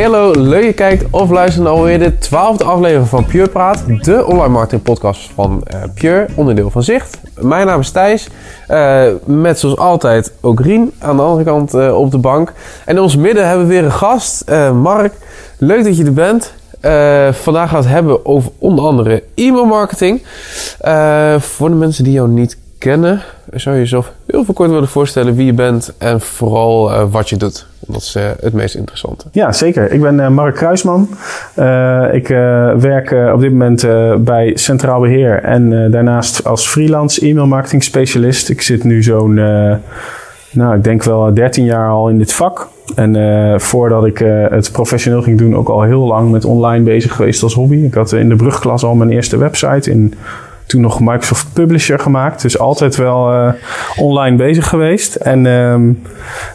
Hey hallo, leuk je kijkt of luistert naar alweer de twaalfde aflevering van Pure Praat, de online marketing podcast van uh, Pure, onderdeel van Zicht. Mijn naam is Thijs, uh, met zoals altijd ook Rien aan de andere kant uh, op de bank. En in ons midden hebben we weer een gast, Mark. Leuk dat je er bent. vandaag gaan we het hebben over onder andere e-mail marketing. voor de mensen die jou niet kennen, zou je jezelf heel veel kort willen voorstellen wie je bent en vooral uh, wat je doet. Dat is uh, het meest interessante. Ja, zeker. Ik ben uh, Mark Kruisman. ik werk op dit moment bij Centraal Beheer en daarnaast als freelance e-mail marketing specialist. Ik zit nu zo'n, nou, ik denk wel 13 jaar al in dit vak. En voordat ik het professioneel ging doen, ook al heel lang met online bezig geweest als hobby. Ik had in de brugklas al mijn eerste website in toen nog Microsoft Publisher gemaakt. Dus altijd wel uh, online bezig geweest. En um,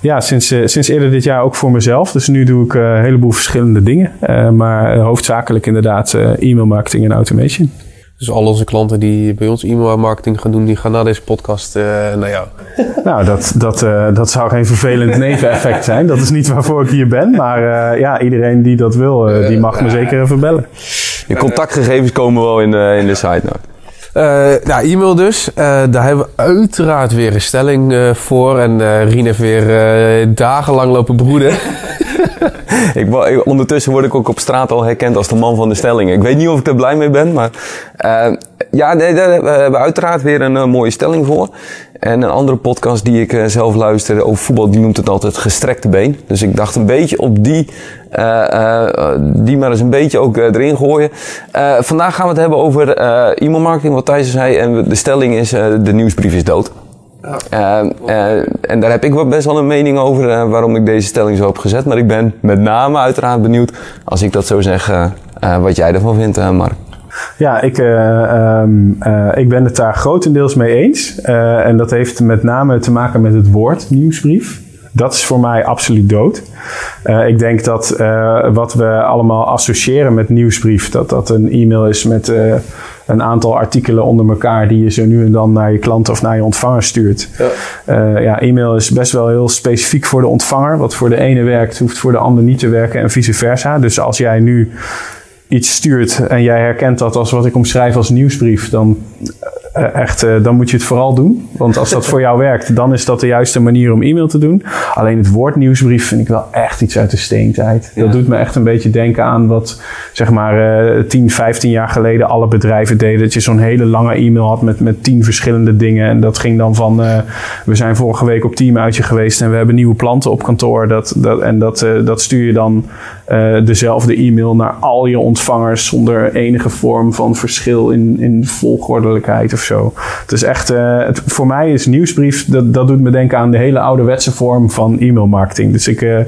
ja, sinds, uh, sinds eerder dit jaar ook voor mezelf. Dus nu doe ik uh, een heleboel verschillende dingen. maar hoofdzakelijk inderdaad e-mail marketing en automation. Dus al onze klanten die bij ons e-mail marketing gaan doen, die gaan na deze podcast naar jou. Nou, dat, dat, dat zou geen vervelend neveneffect zijn. Dat is niet waarvoor ik hier ben. Maar ja, iedereen die dat wil, die mag me zeker even bellen. Je contactgegevens komen wel in de, in de site nou. Nou, e-mail dus. Uh, daar hebben we uiteraard weer een stelling uh, voor. En Rien heeft weer dagenlang lopen broeden. ik, ondertussen word ik ook op straat al herkend als de man van de stelling. Ik weet niet of ik er blij mee ben, maar ja, nee, daar hebben we uiteraard weer een mooie stelling voor. En een andere podcast die ik uh, zelf luisterde over voetbal, die noemt het altijd gestrekte been. Dus ik dacht een beetje op die, die maar eens een beetje ook erin gooien. vandaag gaan we het hebben over e-mail marketing, wat Thijs zei. En de stelling is, de nieuwsbrief is dood. Ja. en daar heb ik wel best wel een mening over waarom ik deze stelling zo heb gezet. Maar ik ben met name uiteraard benieuwd, als ik dat zo zeg, wat jij ervan vindt, Mark. Ja, ik, uh, um, uh, ik ben het daar grotendeels mee eens. Uh, en dat heeft met name te maken met het woord nieuwsbrief. Dat is voor mij absoluut dood. ik denk dat wat we allemaal associëren met nieuwsbrief, dat dat een e-mail is met een aantal artikelen onder elkaar die je zo nu en dan naar je klant of naar je ontvanger stuurt. Ja. ja, e-mail is best wel heel specifiek voor de ontvanger. Wat voor de ene werkt, hoeft voor de ander niet te werken en vice versa. Dus als jij nu iets stuurt en jij herkent dat als wat ik omschrijf als nieuwsbrief, dan uh, echt, uh, dan moet je het vooral doen. Want als dat voor jou werkt, dan is dat de juiste manier om e-mail te doen. Alleen het woord nieuwsbrief vind ik wel echt iets uit de steentijd. Ja. Dat doet me echt een beetje denken aan wat, zeg maar, uh, 10, 15 jaar geleden alle bedrijven deden. Dat je zo'n hele lange e-mail had met, met 10 verschillende dingen. En dat ging dan van, uh, we zijn vorige week op teamuitje geweest en we hebben nieuwe planten op kantoor. Dat, dat, en dat, dat stuur je dan dezelfde e-mail naar al je ontvangers zonder enige vorm van verschil in, in volgordelijkheid of zo. Het is echt, uh, het, voor mij is nieuwsbrief, dat, dat doet me denken aan de hele ouderwetse vorm van e-mail marketing. Dus ik uh,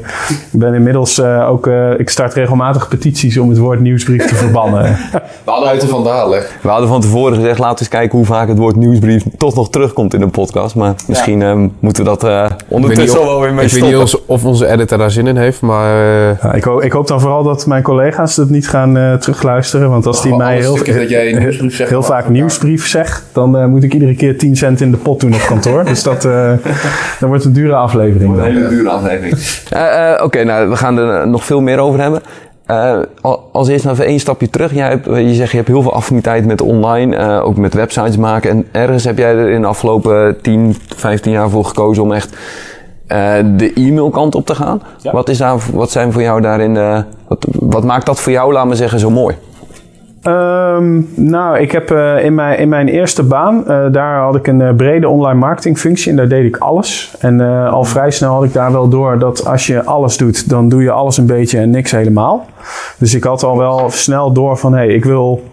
ben inmiddels uh, ook, ik start regelmatig petities om het woord nieuwsbrief te verbannen. We hadden uit van dadelijk. We hadden van tevoren gezegd, laten we eens kijken hoe vaak het woord nieuwsbrief toch nog terugkomt in een podcast. Maar misschien ja. moeten we dat ondertussen wel weer mee Ik weet niet of onze editor daar zin in heeft, maar... Ja, ik, hoop, ik, hoop dan vooral dat mijn collega's het niet gaan terugluisteren. Want als die oh, mij heel, heel, heel vaak nieuwsbrief zegt, dan uh, moet ik iedere keer 10 cent in de pot doen op kantoor. dus dat, uh, dan wordt een dure aflevering. Een hele dure aflevering. uh, Oké, okay, nou, we gaan er nog veel meer over hebben. als eerst even één stapje terug. Jij hebt, je zegt je hebt heel veel affiniteit met online, ook met websites maken. En ergens heb jij er in de afgelopen 10, 15 jaar voor gekozen om echt de e-mailkant op te gaan. Ja. Wat, is daar, wat zijn voor jou daarin, wat, wat maakt dat voor jou, laat me zeggen, zo mooi? Um, nou, ik heb uh, in, mijn, in mijn eerste baan, uh, daar had ik een uh, brede online marketing functie en daar deed ik alles. En al vrij snel had ik daar wel door dat als je alles doet, dan doe je alles een beetje en niks helemaal. Dus ik had al wel snel door van, hé, hey, ik wil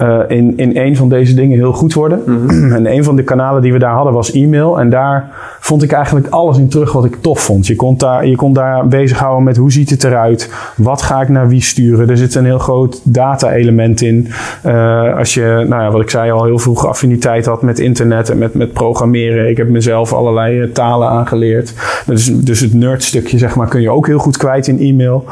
uh, in, in een van deze dingen heel goed worden. Mhm. En een van de kanalen die we daar hadden was e-mail. En daar vond ik eigenlijk alles in terug wat ik tof vond. Je kon daar, je kon daar bezighouden met hoe ziet het eruit? Wat ga ik naar wie sturen? Er zit een heel groot data-element in. Uh, als je, nou ja, wat ik zei al, heel vroeg affiniteit had met internet en met, met programmeren. Ik heb mezelf allerlei uh, talen aangeleerd. Dus, dus het nerdstukje, zeg maar, kun je ook heel goed kwijt in e-mail.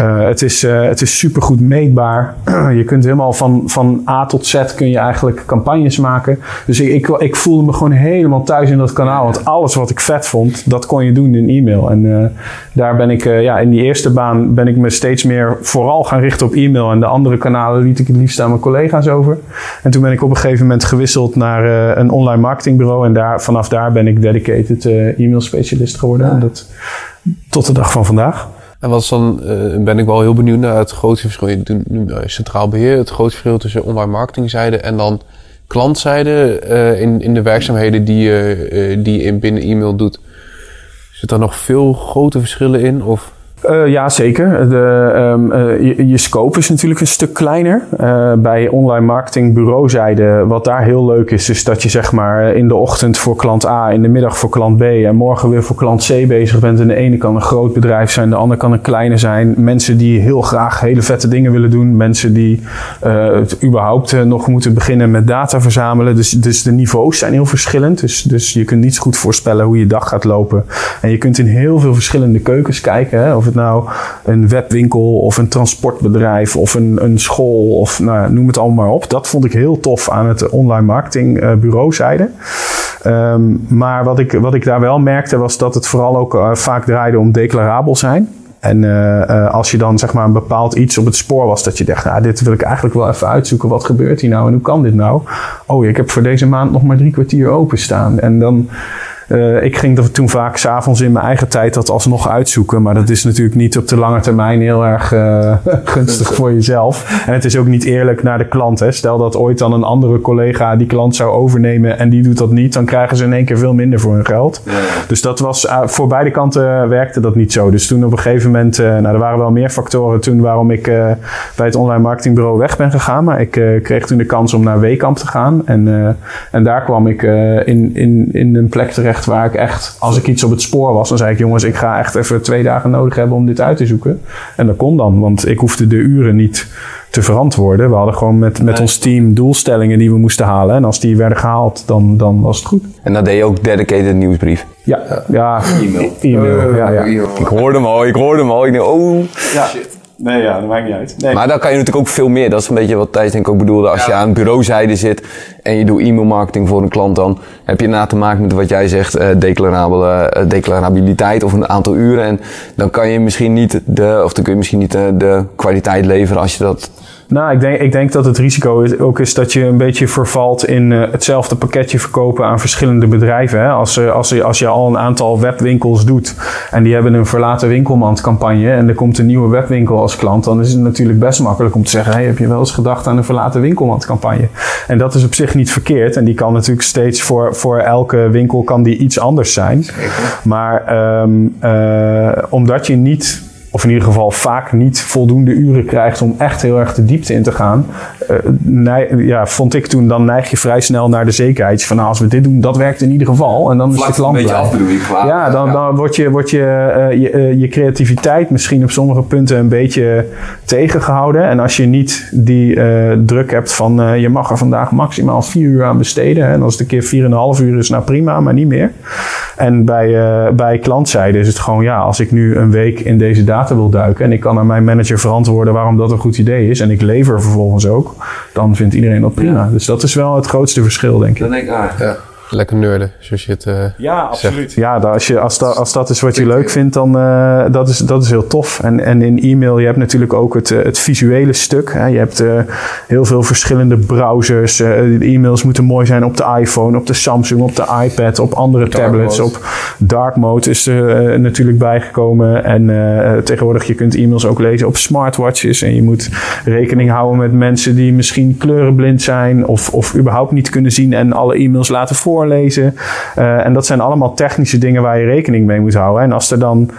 het, is, het is supergoed meetbaar. je kunt helemaal van, van van A tot Z kun je eigenlijk campagnes maken. Dus ik, ik, ik voelde me gewoon helemaal thuis in dat kanaal. Want alles wat ik vet vond, dat kon je doen in e-mail. En eh, daar ben ik, eh, ja, in die eerste baan ben ik me steeds meer vooral gaan richten op e-mail. En de andere kanalen liet ik het liefst aan mijn collega's over. En toen ben ik op een gegeven moment gewisseld naar eh, een online marketingbureau. En daar, vanaf daar ben ik dedicated e-mail specialist geworden. En dat tot de dag van vandaag. En wat is dan, uh, ben ik wel heel benieuwd naar het grootste verschil. Je doet nu centraal beheer, het grootste verschil tussen online marketingzijde en dan klantzijde uh, in, in de werkzaamheden die je, die je in binnen e-mail doet. Zit daar nog veel grote verschillen in? Of? Uh, ja, zeker. De, um, uh, je, scope is natuurlijk een stuk kleiner. Uh, bij online marketing bureauzijde, wat daar heel leuk is, is dat je zeg maar in de ochtend voor klant A, in de middag voor klant B en morgen weer voor klant C bezig bent. En de ene kan een groot bedrijf zijn, de andere kan een kleine zijn. Mensen die heel graag hele vette dingen willen doen. Mensen die het überhaupt nog moeten beginnen met data verzamelen. Dus, dus de niveaus zijn heel verschillend. Dus, dus je kunt niet goed voorspellen hoe je dag gaat lopen. En je kunt in heel veel verschillende keukens kijken. Hè, of het nou een webwinkel of een transportbedrijf of een, een school of nou, noem het allemaal maar op. Dat vond ik heel tof aan het online marketing uh, bureauzijde. Um, maar wat ik, wat ik daar wel merkte was dat het vooral ook uh, vaak draaide om declarabel zijn. En uh, als je dan zeg maar een bepaald iets op het spoor was, dat je dacht, nou, dit wil ik eigenlijk wel even uitzoeken. Wat gebeurt hier nou en hoe kan dit nou? Oh, ik heb voor deze maand nog maar drie kwartier openstaan. En dan uh, ik ging er toen vaak s'avonds in mijn eigen tijd dat alsnog uitzoeken. Maar dat is natuurlijk niet op de lange termijn heel erg uh, gunstig voor jezelf. En het is ook niet eerlijk naar de klant. Hè. Stel dat ooit dan een andere collega die klant zou overnemen en die doet dat niet. Dan krijgen ze in één keer veel minder voor hun geld. Ja. Dus dat was, uh, voor beide kanten werkte dat niet zo. Dus toen op een gegeven moment, nou er waren wel meer factoren toen waarom ik bij het online marketingbureau weg ben gegaan. Maar ik kreeg toen de kans om naar Wekamp te gaan. En, en daar kwam ik in, in, in een plek terecht waar ik echt, als ik iets op het spoor was, dan zei ik: jongens, ik ga echt even twee dagen nodig hebben om dit uit te zoeken. En dat kon dan, want ik hoefde de uren niet te verantwoorden. We hadden gewoon met, met ons team doelstellingen die we moesten halen. En als die werden gehaald, dan, dan was het goed. En dan deed je ook dedicated nieuwsbrief? Ja, ja. E-mail. E-mail, ja, ja. Ik hoorde hem al, ik hoorde hem al. Ik dacht, oh. Ja. Shit. Nee, ja, dat maakt niet uit. Nee. Maar dan kan je natuurlijk ook veel meer. Dat is een beetje wat Thijs denk ik ook bedoelde. Als ja. je aan bureauzijde zit en je doet e-mail marketing voor een klant, dan heb je na te maken met wat jij zegt, uh, declarabele, uh, declarabiliteit of een aantal uren. En dan kan je misschien niet de, of dan kun je misschien niet de, de kwaliteit leveren als je dat nou, ik denk, ik denk dat het risico is, ook is dat je een beetje vervalt in uh, hetzelfde pakketje verkopen aan verschillende bedrijven. Hè? Als, uh, als, als je al een aantal webwinkels doet en die hebben een verlaten winkelmand campagne en er komt een nieuwe webwinkel als klant, dan is het natuurlijk best makkelijk om te zeggen, hey, heb je wel eens gedacht aan een verlaten winkelmand campagne? En dat is op zich niet verkeerd en die kan natuurlijk steeds voor, voor elke winkel kan die iets anders zijn. Maar um, uh, omdat je niet of in ieder geval vaak niet voldoende uren krijgt om echt heel erg de diepte in te gaan. Uh, ja, vond ik toen, dan neig je vrij snel naar de zekerheid van nou, als we dit doen, dat werkt in ieder geval. En dan Vlak is de klant een af, je, qua, Ja, dan, ja. dan wordt je, wordt je, uh, je, je, creativiteit misschien op sommige punten een beetje tegengehouden. En als je niet die druk hebt van je mag er vandaag maximaal vier uur aan besteden. En als het een keer 4,5 uur is, nou prima, maar niet meer. En bij, bij klantzijde is het gewoon ja, als ik nu een week in deze data wil duiken en ik kan aan mijn manager verantwoorden waarom dat een goed idee is en ik lever vervolgens ook, dan vindt iedereen dat prima. Ja. Dus dat is wel het grootste verschil, denk ik. Dan denk ik, ah, ja. Lekker nerden, zoals je het uh, Ja, absoluut. Zegt. Ja, als, je, als, dat, als dat is wat je leuk vindt, dan uh, dat is dat is heel tof. En, en in e-mail, je hebt natuurlijk ook het, het visuele stuk. Hè. Je hebt uh, heel veel verschillende browsers. de e-mails moeten mooi zijn op de iPhone, op de Samsung, op de iPad, op andere dark tablets. Mode. Op dark mode is er natuurlijk bijgekomen. En tegenwoordig, je kunt e-mails ook lezen op smartwatches. En je moet rekening houden met mensen die misschien kleurenblind zijn of, of überhaupt niet kunnen zien en alle e-mails laten voor voorlezen. Uh, en dat zijn allemaal technische dingen waar je rekening mee moet houden. En als er dan,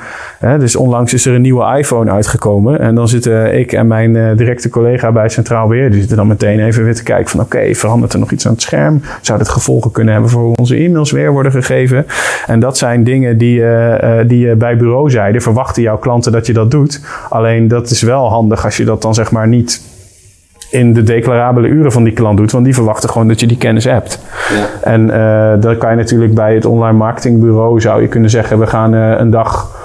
uh, dus onlangs is er een nieuwe iPhone uitgekomen. En dan zitten ik en mijn uh, directe collega bij Centraal Beheer, die zitten dan meteen even weer te kijken van oké, verandert er nog iets aan het scherm? Zou dat gevolgen kunnen hebben voor onze e-mails weer worden gegeven? En dat zijn dingen die, die je bij bureauzijde verwachten jouw klanten dat je dat doet. Alleen dat is wel handig als je dat dan zeg maar niet in de declarabele uren van die klant doet. Want die verwachten gewoon dat je die kennis hebt. Ja. En uh, dan kan je natuurlijk bij het online marketingbureau zou je kunnen zeggen... we gaan uh, een dag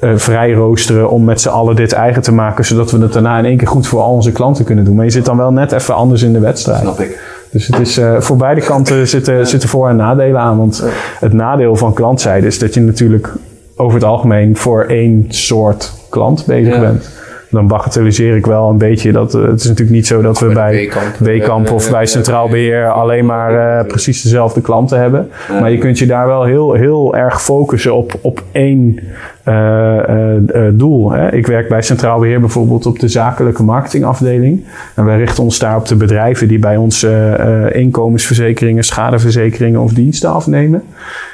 eh, vrij roosteren om met z'n allen dit eigen te maken, zodat we het daarna in één keer goed voor al onze klanten kunnen doen. Maar je zit dan wel net even anders in de wedstrijd. Snap ik. Dus het is, eh, voor beide kanten zitten, zitten voor- en nadelen aan. Want het nadeel van klantzijde is dat je natuurlijk over het algemeen voor één soort klant bezig Ja. bent. Dan bagatelliseer ik wel een beetje dat eh, het is natuurlijk niet zo dat we Bij. Weekamp Eh, of eh, bij Centraal eh, Beheer alleen maar precies dezelfde klanten hebben. Maar je kunt je daar wel heel, heel erg focussen op, op één doel. Hè. Ik werk bij Centraal Beheer bijvoorbeeld op de zakelijke marketingafdeling. En wij richten ons daar op de bedrijven die bij ons eh, eh, inkomensverzekeringen, schadeverzekeringen of diensten afnemen.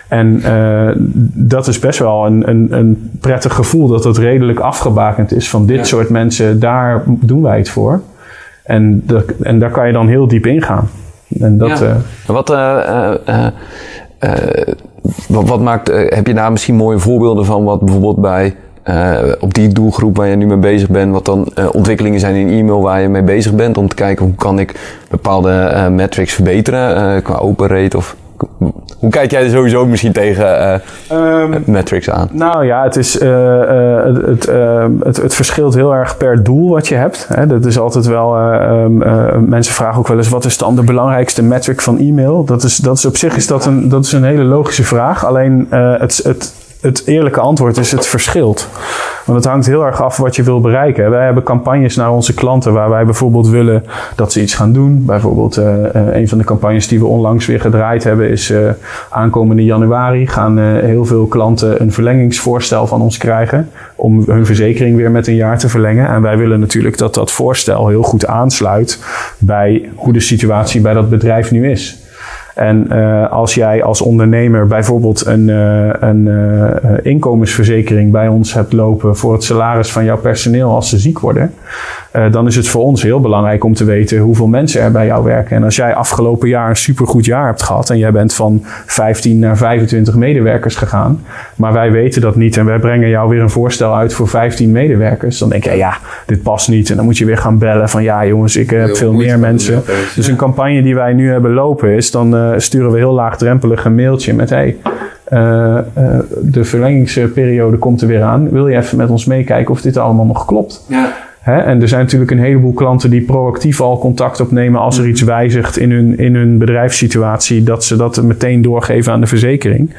En eh, dat is best wel een, een, een prettig gevoel dat het redelijk afgebakend is van dit Ja. soort mensen, daar doen wij het voor. En, dat, en daar kan je dan heel diep ingaan. En dat, Ja. eh, Wat, eh, eh, eh, eh, wat, maakt, eh, heb je daar misschien mooie voorbeelden van wat bijvoorbeeld bij eh, op die doelgroep waar je nu mee bezig bent, wat dan eh, ontwikkelingen zijn in e-mail waar je mee bezig bent om te kijken hoe kan ik bepaalde metrics verbeteren qua open rate of hoe kijk jij er sowieso misschien tegen eh, Ehm, metrics aan? Nou ja, het, is, eh, eh, het, het, ehm, het, het verschilt heel erg per doel wat je hebt. Hè. Dat is altijd wel. eh, ehm, eh, mensen vragen ook wel eens: wat is dan de belangrijkste metric van e-mail? Dat is, dat is op zich is dat een, dat is een hele logische vraag. Alleen het, het, het eerlijke antwoord is: het verschilt. Want het hangt heel erg af wat je wil bereiken. Wij hebben campagnes naar onze klanten waar wij bijvoorbeeld willen dat ze iets gaan doen. Bijvoorbeeld eh, eh, een van de campagnes die we onlangs weer gedraaid hebben is eh, aankomende januari gaan heel veel klanten een verlengingsvoorstel van ons krijgen om hun verzekering weer met een jaar te verlengen. En wij willen natuurlijk dat dat voorstel heel goed aansluit bij hoe de situatie bij dat bedrijf nu is. En uh, als jij als ondernemer bijvoorbeeld een, uh, een uh, inkomensverzekering bij ons hebt lopen voor het salaris van jouw personeel als ze ziek worden, dan is het voor ons heel belangrijk om te weten hoeveel mensen er bij jou werken. En als jij afgelopen jaar een supergoed jaar hebt gehad en jij bent van 15 naar 25 medewerkers gegaan, maar wij weten dat niet en wij brengen jou weer een voorstel uit voor 15 medewerkers, dan denk je ja, dit past niet. En dan moet je weer gaan bellen van ja jongens, ik heb veel meer mensen. Dus een campagne die wij nu hebben lopen is dan sturen we heel laagdrempelig een mailtje met: hey, uh, uh, de verlengingsperiode komt er weer aan. Wil je even met ons meekijken of dit allemaal nog klopt? Ja. Hè? En er zijn natuurlijk een heleboel klanten die proactief al contact opnemen als er iets wijzigt in hun, in hun bedrijfssituatie, dat ze dat meteen doorgeven aan de verzekering.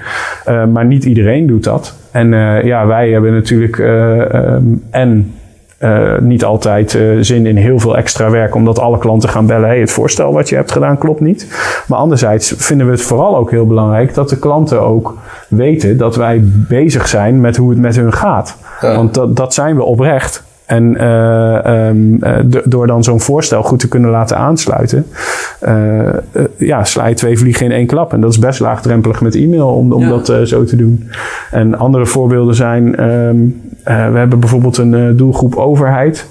Uh, maar niet iedereen doet dat. En ja, wij hebben natuurlijk um, en uh, niet altijd uh, zin in heel veel extra werk, omdat alle klanten gaan bellen: hey, het voorstel wat je hebt gedaan klopt niet. Maar anderzijds vinden we het vooral ook heel belangrijk dat de klanten ook weten dat wij bezig zijn met hoe het met hun gaat. Ja. Want dat, dat zijn we oprecht. En uh, um, door dan zo'n voorstel goed te kunnen laten aansluiten, ja, sla je twee vliegen in één klap. En dat is best laagdrempelig met e-mail om, om ja. dat zo te doen. En andere voorbeelden zijn, um, we hebben bijvoorbeeld een doelgroep overheid.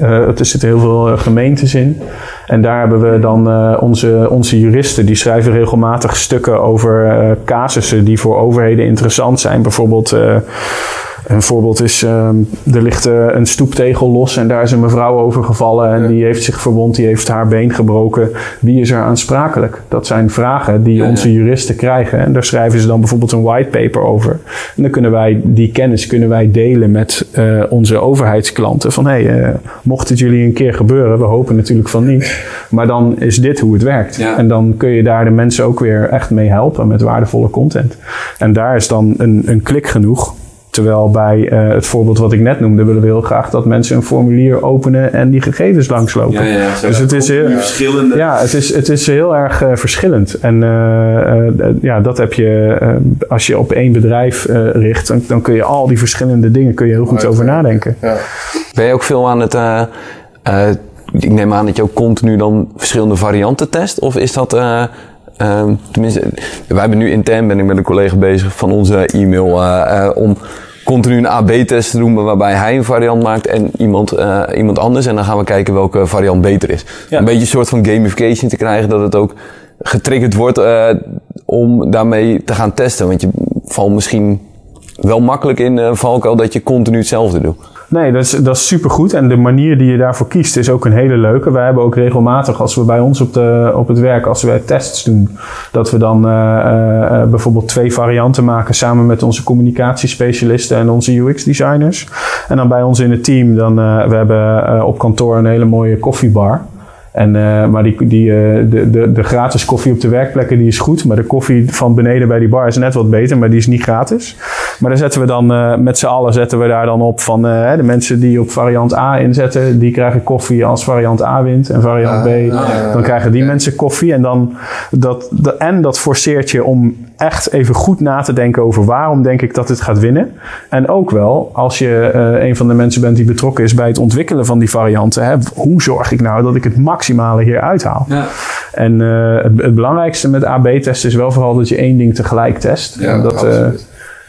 Uh, er zitten heel veel gemeentes in. En daar hebben we dan uh, onze, onze juristen. Die schrijven regelmatig stukken over uh, casussen die voor overheden interessant zijn. Bijvoorbeeld, een voorbeeld is, er ligt een stoeptegel los en daar is een mevrouw over gevallen. En die heeft zich verwond, die heeft haar been gebroken. Wie is er aansprakelijk? Dat zijn vragen die ja, onze juristen krijgen. En daar schrijven ze dan bijvoorbeeld een whitepaper over. En dan kunnen wij die kennis kunnen wij delen met onze overheidsklanten. Van hé, hey, mocht het jullie een keer gebeuren, we hopen natuurlijk van niet. Maar dan is dit hoe het werkt. En dan kun je daar de mensen ook weer echt mee helpen met waardevolle content. En daar is dan een, een klik genoeg. Terwijl bij uh, het voorbeeld wat ik net noemde, willen we heel graag dat mensen een formulier openen en die gegevens langslopen. Ja, ja, dus het is heel, verschillende. Ja, het is, het is heel erg uh, verschillend. En uh, ja, dat heb je, als je op één bedrijf richt, dan, dan, kun je al die verschillende dingen kun je heel goed over nadenken. Ja. Ben je ook veel aan het ik neem aan dat je ook continu dan verschillende varianten test? Of is dat... Uh, uh, tenminste, wij hebben nu intern, ben ik met een collega bezig van onze e-mail, uh, om continu een AB-test te doen waarbij hij een variant maakt en iemand, iemand anders. En dan gaan we kijken welke variant beter is. Ja. Een beetje een soort van gamification te krijgen, dat het ook getriggerd wordt om daarmee te gaan testen. Want je valt misschien wel makkelijk in uh, valkuil dat je continu hetzelfde doet. Nee, dat is, dat is supergoed. En de manier die je daarvoor kiest is ook een hele leuke. Wij hebben ook regelmatig, als we bij ons op, de, op het werk, als we tests doen, dat we dan uh, uh, bijvoorbeeld twee varianten maken samen met onze communicatiespecialisten en onze UX-designers. En dan bij ons in het team, dan, we hebben op kantoor een hele mooie koffiebar. En, maar die, die, de, de, de gratis koffie op de werkplekken die is goed. Maar de koffie van beneden bij die bar is net wat beter, maar die is niet gratis. Maar daar zetten we dan uh, met z'n allen zetten we daar dan op van de mensen die op variant A inzetten, die krijgen koffie als variant A wint. En variant B, dan krijgen die mensen koffie. En, dan, dat, de, en dat forceert je om echt even goed na te denken over waarom denk ik dat het gaat winnen. En ook wel, als je een van de mensen bent die betrokken is bij het ontwikkelen van die varianten. Hè, hoe zorg ik nou dat ik het max maximale hier uithaal. Ja. En uh, het, het, belangrijkste met AB-testen is wel vooral dat je één ding tegelijk test. Ja, dat, uh,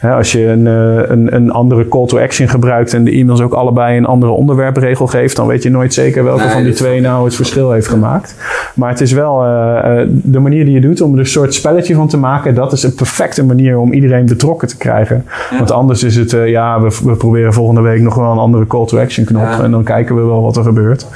als je een, eh, een, een, andere call to action gebruikt en de e-mails ook allebei een andere onderwerpregel geeft, dan weet je nooit zeker welke van die twee nou het verschil heeft gemaakt. Maar het is wel uh, de manier die je doet om er een soort spelletje van te maken, dat is een perfecte manier om iedereen betrokken te krijgen. Want anders is het, uh, ja, we, we, proberen volgende week nog wel een andere call to action knop en dan kijken we wel wat er gebeurt.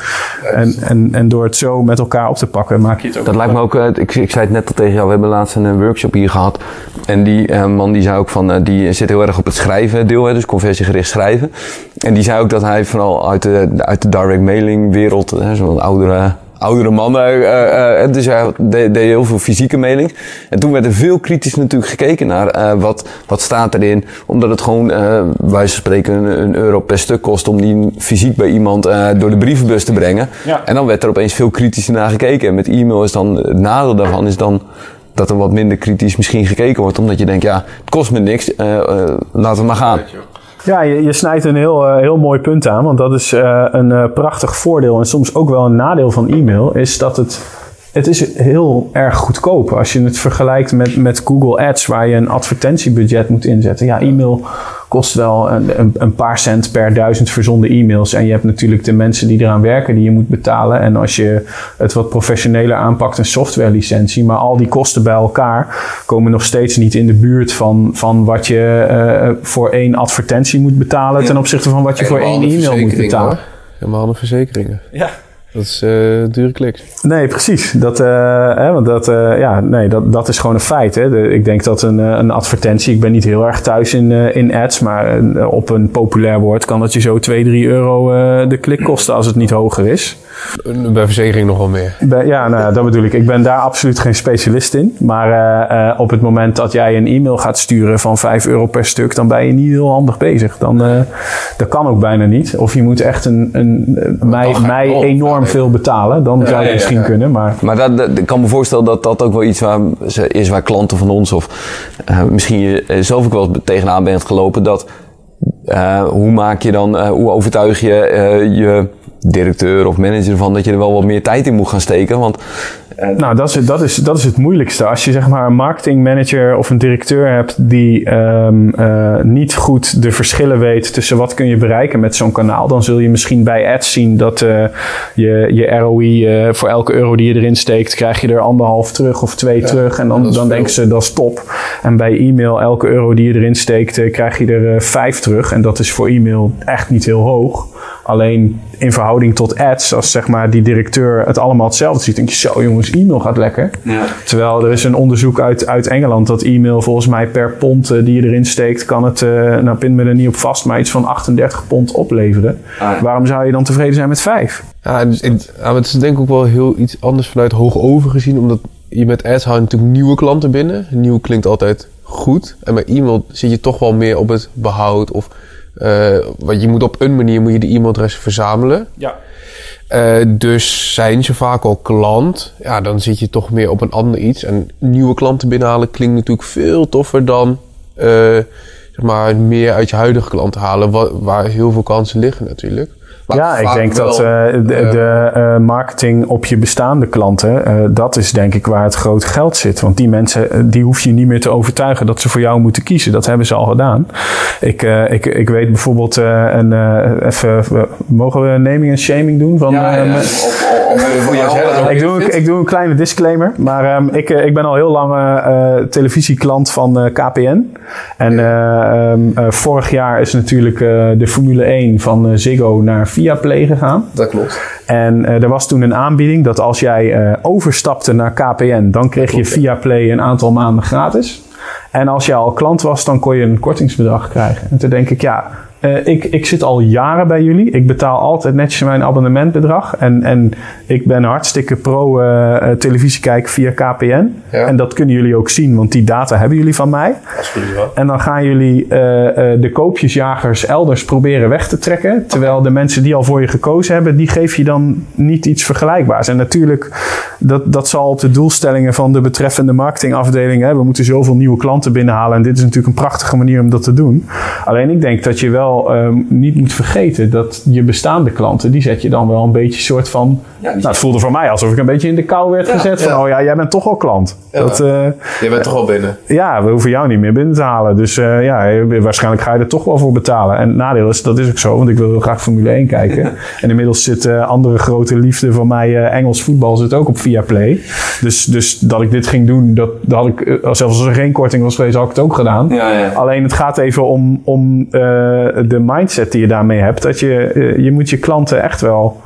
En, en, en door het zo met elkaar op te pakken, maak je het ook. Dat lijkt me ook, ik, ik zei het net al tegen jou, we hebben laatst een workshop hier gehad en die man die zei ook van, die zit heel erg op het schrijven deel, hè, dus conversiegericht schrijven. En die zei ook dat hij vooral uit de, uit de direct mailing wereld, zo'n oudere, oudere man, uh, uh, dus hij deed, deed, heel veel fysieke mailings. En toen werd er veel kritisch natuurlijk gekeken naar uh, wat, wat staat erin. Omdat het gewoon, wij spreken, een, een, euro per stuk kost om die fysiek bij iemand door de brievenbus te brengen. Ja. En dan werd er opeens veel kritischer naar gekeken. En met e-mail is dan, het nadeel daarvan is dan dat er wat minder kritisch misschien gekeken wordt. Omdat je denkt, ja, het kost me niks, uh, uh, laten we maar gaan. Ja, je, je snijdt een heel, uh, heel mooi punt aan. Want dat is een prachtig voordeel en soms ook wel een nadeel van e-mail. Is dat het het is heel erg goedkoop als je het vergelijkt met, met Google Ads, waar je een advertentiebudget moet inzetten. Ja, e-mail kost wel een, een, paar cent per duizend verzonden e-mails. En je hebt natuurlijk de mensen die eraan werken die je moet betalen. En als je het wat professioneler aanpakt, een softwarelicentie. Maar al die kosten bij elkaar komen nog steeds niet in de buurt van, van wat je uh, voor één advertentie moet betalen. Ten opzichte van wat je voor één e-mail moet betalen. Helemaal de verzekeringen. Ja. Dat is uh, dure kliks. Nee, precies. Dat, uh, hè, want dat, uh, ja, nee, dat, dat is gewoon een feit. Hè. Ik denk dat een, een advertentie, ik ben niet heel erg thuis in, in ads, maar op een populair woord kan dat je zo 2, 3 euro de klik kosten als het niet hoger is. Bij verzekering nog wel meer. Bij, ja, nou, dat bedoel ik. Ik ben daar absoluut geen specialist in. Maar op het moment dat jij een e-mail gaat sturen van 5 euro per stuk, dan ben je niet heel handig bezig. Dan, dat kan ook bijna niet. Of je moet echt een, een, mij, mij enorm veel betalen, dan zou je misschien kunnen. Maar, maar dat, dat, ik kan me voorstellen dat dat ook wel iets waar, is waar klanten van ons of uh, misschien je eh, zelf ook wel tegenaan bent gelopen. Dat uh, hoe maak je dan, uh, hoe overtuig je je directeur of manager van dat je er wel wat meer tijd in moet gaan steken? Want nou, dat is, dat, is, dat is het moeilijkste. Als je zeg maar een marketingmanager of een directeur hebt die um, uh, niet goed de verschillen weet tussen wat kun je bereiken met zo'n kanaal, dan zul je misschien bij ads zien dat uh, je, je ROI uh, voor elke euro die je erin steekt, krijg je er anderhalf terug of twee terug. En dan, dan denken ze dat is top. En bij e-mail, elke euro die je erin steekt, krijg je er vijf terug. En dat is voor e-mail echt niet heel hoog. Alleen in verhouding tot ads, als zeg maar die directeur het allemaal hetzelfde ziet, denk je zo jongens, e-mail gaat lekker. Ja. Terwijl er is een onderzoek uit, uit Engeland dat e-mail volgens mij per pond uh, die je erin steekt, kan het, uh, nou pin me er niet op vast, maar iets van 38 pond opleveren. Ah, Waarom zou je dan tevreden zijn met 5? Ja, dus ik, ja, het is denk ik ook wel heel iets anders vanuit hoog over gezien, omdat je met ads houdt natuurlijk nieuwe klanten binnen. Nieuw klinkt altijd goed. En bij e-mail zit je toch wel meer op het behoud of uh, want je moet op een manier moet je de e-mailadressen verzamelen. Ja. Uh, dus zijn ze vaak al klant, ja, dan zit je toch meer op een ander iets. En nieuwe klanten binnenhalen klinkt natuurlijk veel toffer dan uh, zeg maar, meer uit je huidige klant halen, waar, waar heel veel kansen liggen natuurlijk ja, ik denk dat uh, de, de uh, marketing op je bestaande klanten, uh, dat is denk ik waar het grote geld zit. Want die mensen, die hoef je niet meer te overtuigen dat ze voor jou moeten kiezen. Dat hebben ze al gedaan. Ik, ik, ik weet bijvoorbeeld, een, even, mogen we naming en shaming doen? Van, ja, ja. Voor eh, Ik doe, een- ik doe een kleine disclaimer. Maar ehm, ik, eh, ik ben al heel lang eh, eh, televisieklant van eh, KPN. En eh, ehm, eh, vorig jaar is natuurlijk eh, de Formule 1 van eh, Ziggo naar Viaplay gegaan. Dat klopt. En eh, er was toen een aanbieding dat als jij eh, overstapte naar KPN, dan kreeg je via Play een aantal maanden gratis. En als je al klant was, dan kon je een kortingsbedrag krijgen. En toen denk ik, ja, eh, ik, ik zit al jaren bij jullie. Ik betaal altijd netjes mijn abonnementbedrag. En, en ik ben hartstikke pro eh, eh, televisie kijken via KPN. Ja. En dat kunnen jullie ook zien, want die data hebben jullie van mij. En dan gaan jullie de koopjesjagers elders proberen weg te trekken. Terwijl de mensen die al voor je gekozen hebben, die geef je dan niet iets vergelijkbaars. En natuurlijk, dat, dat zal op de doelstellingen van de betreffende marketingafdeling. Hè, we moeten zoveel nieuwe klanten binnenhalen. En dit is natuurlijk een prachtige manier om dat te doen. Alleen ik denk dat je wel ehm, niet moet vergeten dat je bestaande klanten, die zet je dan wel een beetje soort van. nou, het voelde voor mij alsof ik een beetje in de kou werd gezet. Van, oh ja, jij bent toch al klant. Ja. Dat, eh, Je bent toch al binnen. ja, we hoeven jou niet meer binnen te halen. Dus eh, ja, waarschijnlijk ga je er toch wel voor betalen. En het nadeel is, dat is ook zo, want ik wil heel graag Formule 1 kijken. en inmiddels zit eh, andere grote liefde van mij, eh, Engels voetbal, zit ook op Viaplay. Dus, dus dat ik dit ging doen, dat, dat had ik, eh, zelfs als er geen korting was geweest, had ik het ook gedaan. Ja, ja. Alleen het gaat even om, om eh, de mindset die je daarmee hebt. Dat je, eh, je moet je klanten echt wel...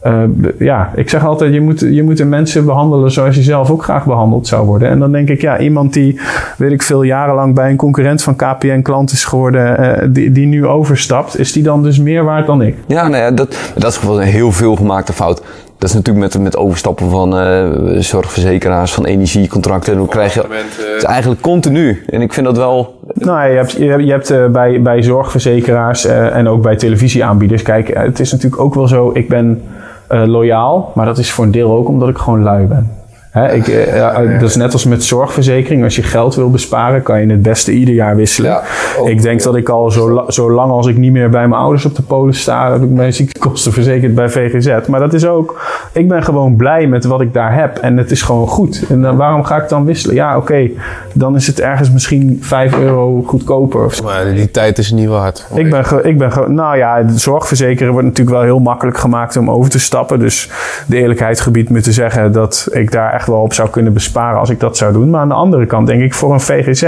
eh, ja, ik zeg altijd, je moet, je moet de mensen behandelen zoals je zelf ook graag behandeld zou worden. En dan denk ik, ja, iemand die, weet ik veel, jarenlang bij een concurrent van KPN klant is geworden, eh, die, die nu overstapt, is die dan dus meer waard dan ik? Ja, nou ja, dat, dat is gewoon een heel veel gemaakte fout. Dat is natuurlijk met, met overstappen van eh, zorgverzekeraars, van energiecontracten. Dan krijg je, het is eigenlijk continu. En ik vind dat wel... Nou, je hebt, je hebt, je hebt eh, bij, bij zorgverzekeraars eh, en ook bij televisieaanbieders. Kijk, het is natuurlijk ook wel zo. Ik ben eh, loyaal, maar dat is voor een deel ook omdat ik gewoon lui ben. Hè, ik, eh, ja, dat is net als met zorgverzekering. Als je geld wil besparen, kan je het beste ieder jaar wisselen. Ja, ook. ik denk dat ik al zo, la- zo lang als ik niet meer bij mijn ouders op de polis sta, heb ik mijn ziektekosten verzekerd bij VGZ. Maar dat is ook, ik ben gewoon blij met wat ik daar heb. En het is gewoon goed. En dan, waarom ga ik dan wisselen? Ja, oké, dan is het ergens misschien 5 euro goedkoper of zo. Maar die tijd is niet waard. Ik ben, ik ben nou ja, zorgverzekeren wordt natuurlijk wel heel makkelijk gemaakt om over te stappen. Dus de eerlijkheid gebiedt me te zeggen dat ik daar echt wel op zou kunnen besparen als ik dat zou doen. Maar aan de andere kant denk ik, voor een VGZ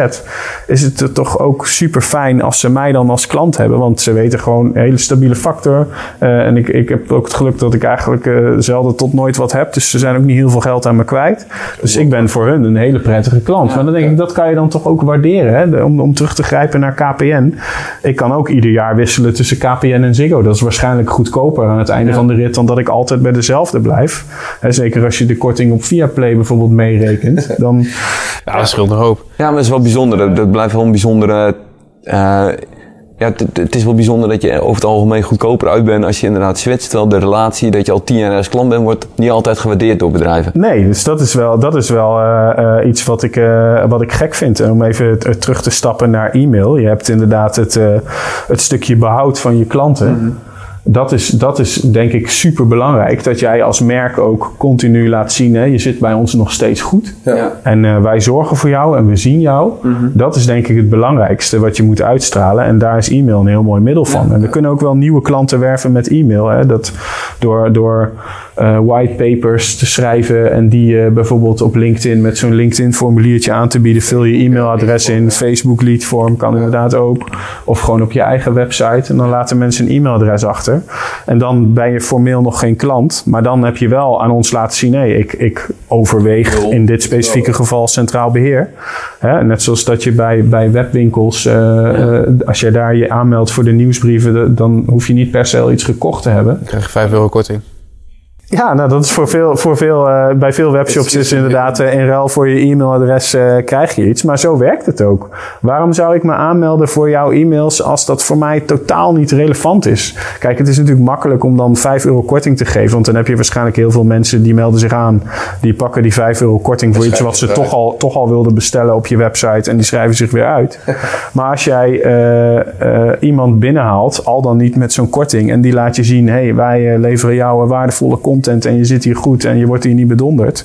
is het er toch ook super fijn als ze mij dan als klant hebben. Want ze weten gewoon een hele stabiele factor. Eh, en ik, ik heb ook het geluk dat ik eigenlijk eh, zelden tot nooit wat heb. Dus ze zijn ook niet heel veel geld aan me kwijt. Dus ik ben voor hun een hele prettige klant. Maar dan denk ik, dat kan je dan toch ook waarderen. Hè? Om, om terug te grijpen naar KPN. Ik kan ook ieder jaar wisselen tussen KPN en Ziggo. Dat is waarschijnlijk goedkoper aan het einde van de rit dan dat ik altijd bij dezelfde blijf. Hè, zeker als je de korting op Viaplay bijvoorbeeld meerekent. Dan, Ja, dat scheelt een hoop. Ja, maar het is wel bijzonder. Dat, dat blijft wel een bijzondere... eh, ja, het- is wel bijzonder dat je over het algemeen goedkoper uit bent als je inderdaad switcht. Terwijl de relatie dat je al tien jaar als klant bent, wordt niet altijd gewaardeerd door bedrijven. Nee, dus dat is wel, dat is wel eh, eh, iets wat ik, eh, wat ik gek vind. En om even t- terug te stappen naar e-mail. Je hebt inderdaad het, eh, het stukje behoud van je klanten. Dat is, dat is denk ik super belangrijk. Dat jij als merk ook continu laat zien. Hè, je zit bij ons nog steeds goed. Ja. En eh, wij zorgen voor jou en we zien jou. Dat is denk ik het belangrijkste wat je moet uitstralen. En daar is e-mail een heel mooi middel van. En we kunnen ook wel nieuwe klanten werven met e-mail. Hè. Dat door door eh, whitepapers te schrijven en die eh, bijvoorbeeld op LinkedIn met zo'n LinkedIn-formuliertje aan te bieden. Vul je e-mailadres in. Facebook leadform kan inderdaad ook. Of gewoon op je eigen website. En dan laten mensen een e-mailadres achter. En dan ben je formeel nog geen klant. Maar dan heb je wel aan ons laten zien: nee, ik, ik overweeg in dit specifieke geval centraal beheer. Hè, net zoals dat je bij, bij webwinkels, eh, eh, als je daar je aanmeldt voor de nieuwsbrieven, dan hoef je niet per se al iets gekocht te hebben. Dan krijg je 5 euro korting. Ja, nou dat is voor veel, voor veel, eh, bij veel webshops is- is inderdaad eh, in ruil voor je e-mailadres eh, krijg je iets. Maar zo werkt het ook. Waarom zou ik me aanmelden voor jouw e-mails als dat voor mij totaal niet relevant is? Kijk, het is natuurlijk makkelijk om dan 5 euro korting te geven. Want dan heb je waarschijnlijk heel veel mensen die melden zich aan. Die pakken die 5 euro korting voor iets wat ze toch al, toch al wilden bestellen op je website. En die schrijven zich weer uit. maar als jij iemand binnenhaalt, al dan niet met zo'n korting. En die laat je zien, hé, hey, wij leveren jou een waardevolle content. En je zit hier goed en je wordt hier niet bedonderd.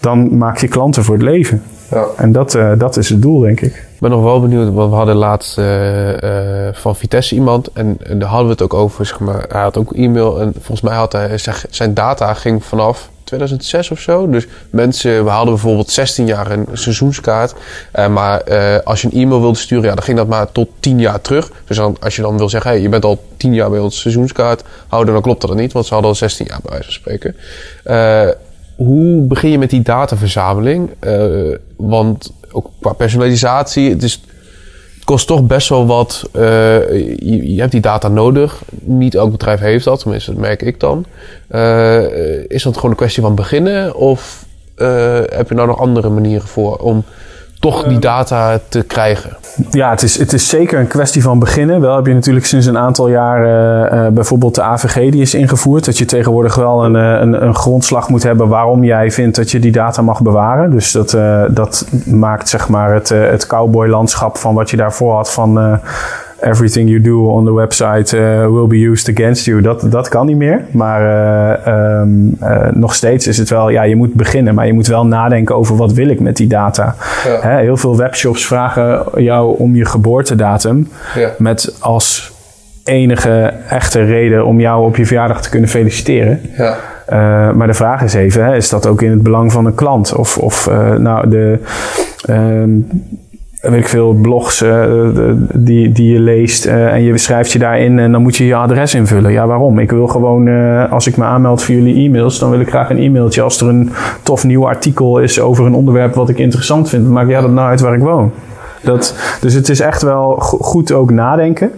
Dan maak je klanten voor het leven. Ja. En dat, eh, dat is het doel, denk ik. Ik ben nog wel benieuwd, want we hadden laatst uh, uh, van Vitesse iemand en, en, daar hadden we het ook over. Zeg maar, hij had ook e-mail en volgens mij had hij zijn data ging vanaf 2006 of zo. Dus mensen, we hadden bijvoorbeeld 16 jaar een seizoenskaart. Uh, maar als je een e-mail wilde sturen, ja, dan ging dat maar tot 10 jaar terug. Dus dan, als je dan wil zeggen, hey, je bent al 10 jaar bij ons seizoenskaart houden, dan klopt dat niet, want ze hadden al 16 jaar bij wijze van spreken. hoe begin je met die dataverzameling? want ook qua personalisatie. Het, is, kost toch best wel wat. Uh, je, hebt die data nodig. Niet elk bedrijf heeft dat, tenminste, dat merk ik dan. Uh, is dat gewoon een kwestie van beginnen? Of uh, heb je nou nog andere manieren voor om toch die data te krijgen? Ja, het is, het is zeker een kwestie van beginnen. Wel heb je natuurlijk sinds een aantal jaar uh, bijvoorbeeld de AVG die is ingevoerd. Dat je tegenwoordig wel een, eh, een, een, grondslag moet hebben waarom jij vindt dat je die data mag bewaren. Dus dat, uh, dat maakt zeg maar het, het cowboy-landschap van wat je daarvoor had van everything you do on the website uh, will be used against you. Dat, dat kan niet meer. Maar uh, um, uh, nog steeds is het wel, ja, je moet beginnen, maar je moet wel nadenken over wat wil ik met die data. Ja. Hè, heel veel webshops vragen jou om je geboortedatum ja. met als enige echte reden om jou op je verjaardag te kunnen feliciteren. Ja. Uh, maar de vraag is even, hè, is dat ook in het belang van een klant? Of, of uh, nou, de, um, weet ik veel, blogs uh, die, die je leest uh, en je schrijft je daarin en dan moet je je adres invullen. Ja, waarom? Ik wil gewoon, uh, als ik me aanmeld voor jullie e-mails, dan wil ik graag een e-mailtje. Als er een tof nieuw artikel is over een onderwerp wat ik interessant vind, dan maakt ja dat nou uit waar ik woon. Dat, dus het is echt wel goed ook nadenken.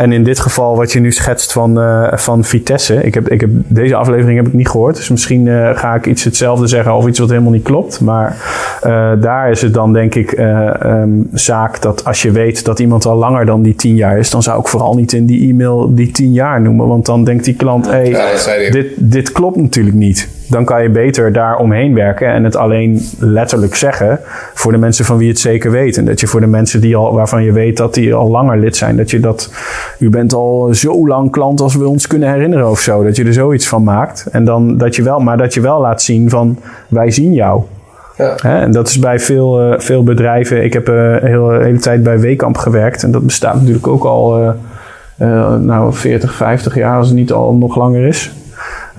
En in dit geval wat je nu schetst van, uh, van Vitesse. Ik heb, ik heb, deze aflevering heb ik niet gehoord. Dus misschien uh, ga ik iets hetzelfde zeggen of iets wat helemaal niet klopt. Maar uh, daar is het dan denk ik um, zaak dat als je weet dat iemand al langer dan die tien jaar is. Dan zou ik vooral niet in die e-mail die tien jaar noemen. Want dan denkt die klant, hé, hey, dit, dit klopt natuurlijk niet dan kan je beter daar omheen werken en het alleen letterlijk zeggen voor de mensen van wie het zeker weet. En dat je voor de mensen die al, waarvan je weet dat die al langer lid zijn, dat je dat, u bent al zo lang klant als we ons kunnen herinneren of zo. Dat je er zoiets van maakt. En dan dat je wel, maar dat je wel laat zien van wij zien jou. Ja. en dat is bij veel, uh, veel bedrijven. Ik heb uh, een hele, hele tijd bij Wekamp gewerkt. En dat bestaat natuurlijk ook al uh, nou, 40, 50 jaar, als het niet al nog langer is.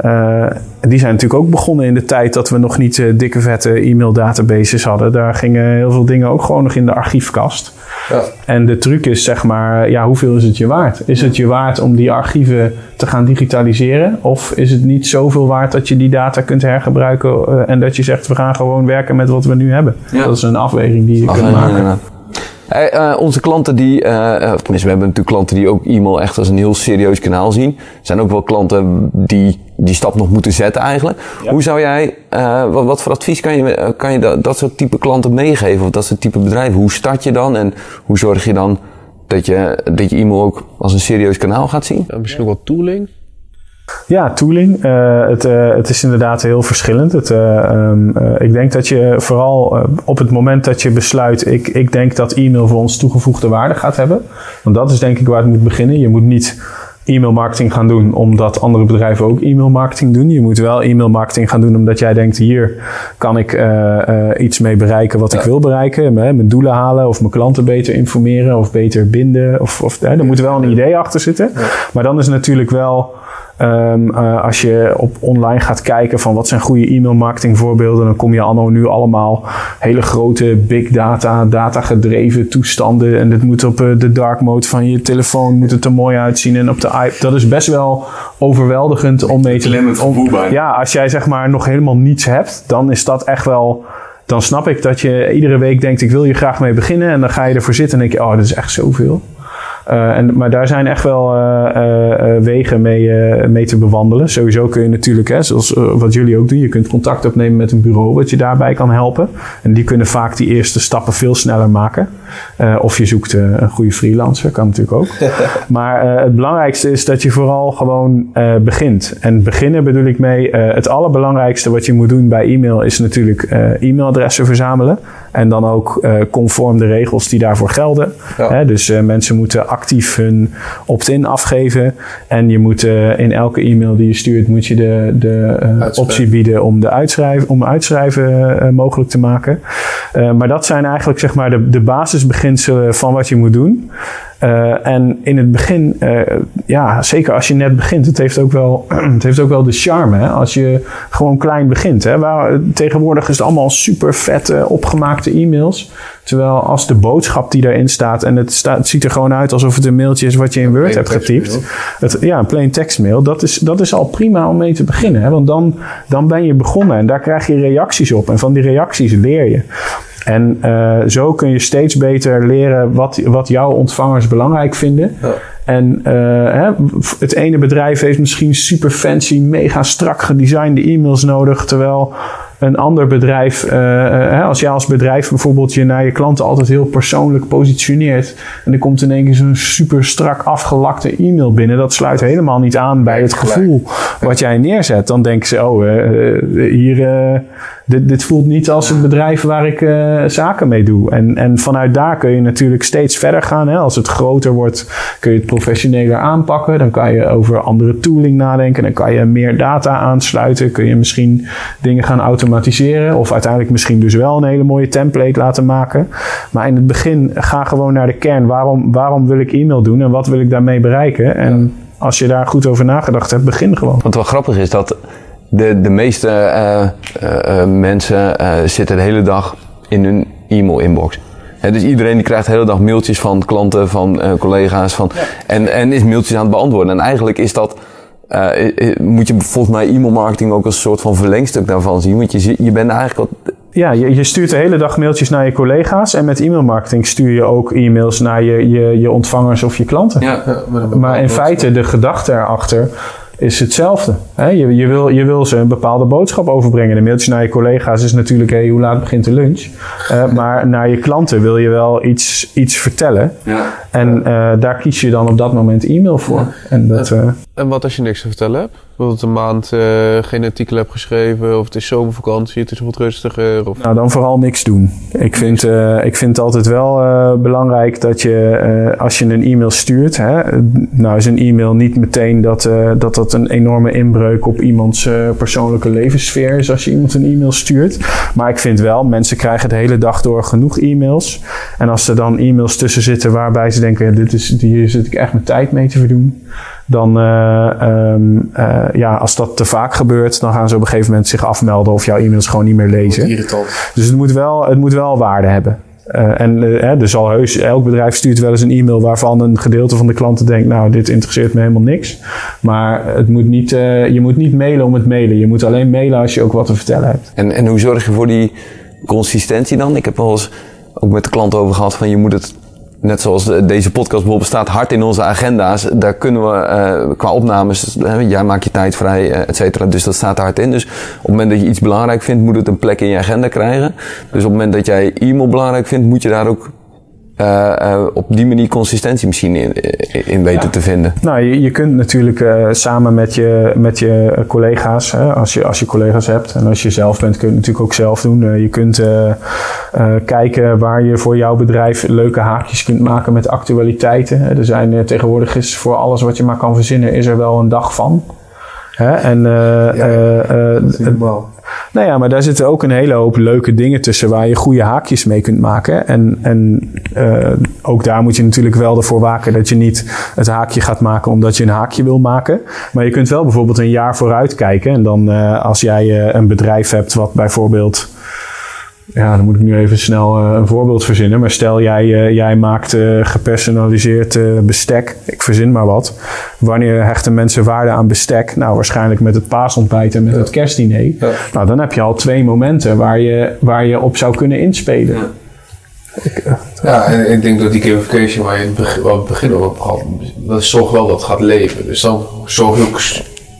Uh, die zijn natuurlijk ook begonnen in de tijd dat we nog niet uh, dikke vette e-mail databases hadden. Daar gingen heel veel dingen ook gewoon nog in de archiefkast. Ja. En de truc is zeg maar, ja, hoeveel is het je waard? Is het je waard om die archieven te gaan digitaliseren? Of is het niet zoveel waard dat je die data kunt hergebruiken uh, en dat je zegt we gaan gewoon werken met wat we nu hebben? Ja. Dat is een afweging die je kunt maken. Uh, onze klanten die, uh, tenminste we hebben natuurlijk klanten die ook e-mail echt als een heel serieus kanaal zien. Er zijn ook wel klanten die die stap nog moeten zetten eigenlijk. Ja. Hoe zou jij, uh, wat, wat, voor advies kan je, kan je dat, dat soort type klanten meegeven? Of dat soort type bedrijven? Hoe start je dan en hoe zorg je dan dat je, dat je e-mail ook als een serieus kanaal gaat zien? Ja, misschien ook wat tooling? Ja, tooling. Uh, het, uh, het is inderdaad heel verschillend. Het, uh, um, ik denk dat je vooral op het moment dat je besluit, ik, ik denk dat e-mail voor ons toegevoegde waarde gaat hebben. Want dat is denk ik waar het moet beginnen. Je moet niet e-mail marketing gaan doen omdat andere bedrijven ook e-mail marketing doen. Je moet wel e-mail marketing gaan doen omdat jij denkt, hier kan ik iets mee bereiken wat ja. ik wil bereiken. Mijn doelen halen of mijn klanten beter informeren of beter binden. Of, of, er moet wel een idee achter zitten. Ja. Maar dan is natuurlijk wel Um, uh, als je op online gaat kijken van wat zijn goede e-mail marketing voorbeelden, dan kom je anno nu allemaal hele grote big data, data gedreven toestanden. En dit moet op uh, de dark mode van je telefoon moet het er mooi uitzien. En op de iPad. Dat is best wel overweldigend om mee te Ja, als jij zeg maar nog helemaal niets hebt, dan is dat echt wel dan snap ik dat je iedere week denkt: ik wil hier graag mee beginnen. En dan ga je ervoor zitten en denk je: oh, dit is echt zoveel. Uh, en, maar daar zijn echt wel uh, uh, wegen mee, mee te bewandelen. Sowieso kun je natuurlijk, hè, zoals wat jullie ook doen, je kunt contact opnemen met een bureau wat je daarbij kan helpen. En die kunnen vaak die eerste stappen veel sneller maken. of je zoekt een goede freelancer, kan natuurlijk ook. maar het belangrijkste is dat je vooral gewoon begint. En beginnen bedoel ik mee, het allerbelangrijkste wat je moet doen bij e-mail is natuurlijk e-mailadressen verzamelen. En dan ook uh, conform de regels die daarvoor gelden. Ja. Hè, dus uh, mensen moeten actief hun opt-in afgeven. En je moet uh, in elke e-mail die je stuurt, moet je de, de optie bieden om de uitschrijven, om uitschrijven mogelijk te maken. maar dat zijn eigenlijk zeg maar de, de basisbeginselen van wat je moet doen. Uh, en in het begin, uh, ja, zeker als je net begint, het heeft ook wel, het heeft ook wel de charme hè, als je gewoon klein begint. Hè. Waar, tegenwoordig is het allemaal super vette, opgemaakte e-mails. Terwijl als de boodschap die daarin staat, en het, staat, het ziet er gewoon uit alsof het een mailtje is wat je in Word hebt getypt. Het, ja, een plain tekstmail. Dat is, dat is al prima om mee te beginnen. Hè, want dan, dan ben je begonnen en daar krijg je reacties op. En van die reacties leer je. En uh, zo kun je steeds beter leren wat, wat jouw ontvangers belangrijk vinden. En uh, hè, het ene bedrijf heeft misschien super fancy, mega strak gedesignde e-mails nodig. Terwijl een ander bedrijf, uh, uh, als jij als bedrijf bijvoorbeeld je naar je klanten altijd heel persoonlijk positioneert. En er komt in één keer zo'n super strak afgelakte e-mail binnen. Dat sluit helemaal niet aan bij het gevoel wat jij neerzet. Dan denken ze, oh, hier dit, dit voelt niet als het bedrijf waar ik zaken mee doe. En, en vanuit daar kun je natuurlijk steeds verder gaan. Hè. Als het groter wordt, kun je het professioneler aanpakken. Dan kan je over andere tooling nadenken. Dan kan je meer data aansluiten. Kun je misschien dingen gaan automatiseren. Of uiteindelijk misschien dus wel een hele mooie template laten maken. Maar in het begin ga gewoon naar de kern. Waarom, waarom wil ik e-mail doen en wat wil ik daarmee bereiken? En als je daar goed over nagedacht hebt, begin gewoon. Want wat grappig is dat de, de meeste uh, uh, mensen zitten de hele dag in hun e-mail inbox. He, dus iedereen die krijgt de hele dag mailtjes van klanten, van collega's. Van, ja. en, en is mailtjes aan het beantwoorden. En eigenlijk is dat, moet je volgens mij e-mail marketing ook als een soort van verlengstuk daarvan zien. Want je, je bent eigenlijk wat, ja, je, je, stuurt de hele dag mailtjes naar je collega's. En met e-mailmarketing stuur je ook e-mails naar je, je, je ontvangers of je klanten. Ja, maar in feite, de gedachte erachter is hetzelfde. Hè? Je, je, wil, je wil ze een bepaalde boodschap overbrengen. De mailtjes naar je collega's is natuurlijk, hey, hoe laat begint de lunch? Uh, maar naar je klanten wil je wel iets, iets vertellen. Ja. En uh, daar kies je dan op dat moment e-mail voor. En, dat, uh, en wat als je niks te vertellen hebt? Bijvoorbeeld een maand geen artikel hebt geschreven, of het is zomervakantie, het is wat rustiger. Of... Nou, dan vooral niks doen. Ik vind, ik vind het altijd wel belangrijk dat je, als je een e-mail stuurt, hè, nou is een e-mail niet meteen dat dat, dat een enorme inbreuk op iemands persoonlijke levenssfeer is als je iemand een e-mail stuurt. Maar ik vind wel, mensen krijgen de hele dag door genoeg e-mails. En als er dan e-mails tussen zitten waarbij ze denken, dit is, hier zit ik echt mijn tijd mee te verdoen. Dan, uh, um, uh, ja, als dat te vaak gebeurt, dan gaan ze op een gegeven moment zich afmelden of jouw e-mails gewoon niet meer lezen. Dus het moet wel, het moet wel waarde hebben. Uh, en uh, er zal heus, elk bedrijf stuurt wel eens een e-mail waarvan een gedeelte van de klanten denkt, nou, dit interesseert me helemaal niks. Maar het moet niet, uh, je moet niet mailen om het mailen. Je moet alleen mailen als je ook wat te vertellen hebt. En, en hoe zorg je voor die consistentie dan? Ik heb wel eens ook met de klant over gehad van je moet het net zoals de, deze podcast bijvoorbeeld staat hard in onze agenda's. Daar kunnen we uh, qua opnames, uh, jij maakt je tijd vrij, uh, et cetera. Dus dat staat er hard in. Dus op het moment dat je iets belangrijk vindt, moet het een plek in je agenda krijgen. Dus op het moment dat jij e-mail belangrijk vindt, moet je daar ook uh, uh, op die manier consistentie misschien in, in weten ja. te vinden. Nou, je, je kunt natuurlijk uh, samen met je, met je collega's, hè, als, je, als je collega's hebt en als je zelf bent, kun je het natuurlijk ook zelf doen. je kunt kijken waar je voor jouw bedrijf leuke haakjes kunt maken met actualiteiten. Er zijn tegenwoordig is voor alles wat je maar kan verzinnen, is er wel een dag van. Hè? En, ja, normaal. Nou ja, maar daar zitten ook een hele hoop leuke dingen tussen waar je goede haakjes mee kunt maken. En, en uh, ook daar moet je natuurlijk wel ervoor waken dat je niet het haakje gaat maken omdat je een haakje wil maken. Maar je kunt wel bijvoorbeeld een jaar vooruit kijken. En dan uh, als jij uh, een bedrijf hebt wat bijvoorbeeld ja, dan moet ik nu even snel uh, een voorbeeld verzinnen. Maar stel jij, uh, jij maakt uh, gepersonaliseerd bestek. Ik verzin maar wat. Wanneer hechten mensen waarde aan bestek? Nou, waarschijnlijk met het paasontbijt en met ja. het kerstdiner. Ja. Nou, dan heb je al twee momenten waar je, waar je op zou kunnen inspelen. Ja. Ik, ja, en ik denk dat die gamification waar je in het begin, waar we het begin over had, dat zorgt wel dat het gaat leven. Dus dan zorg je ook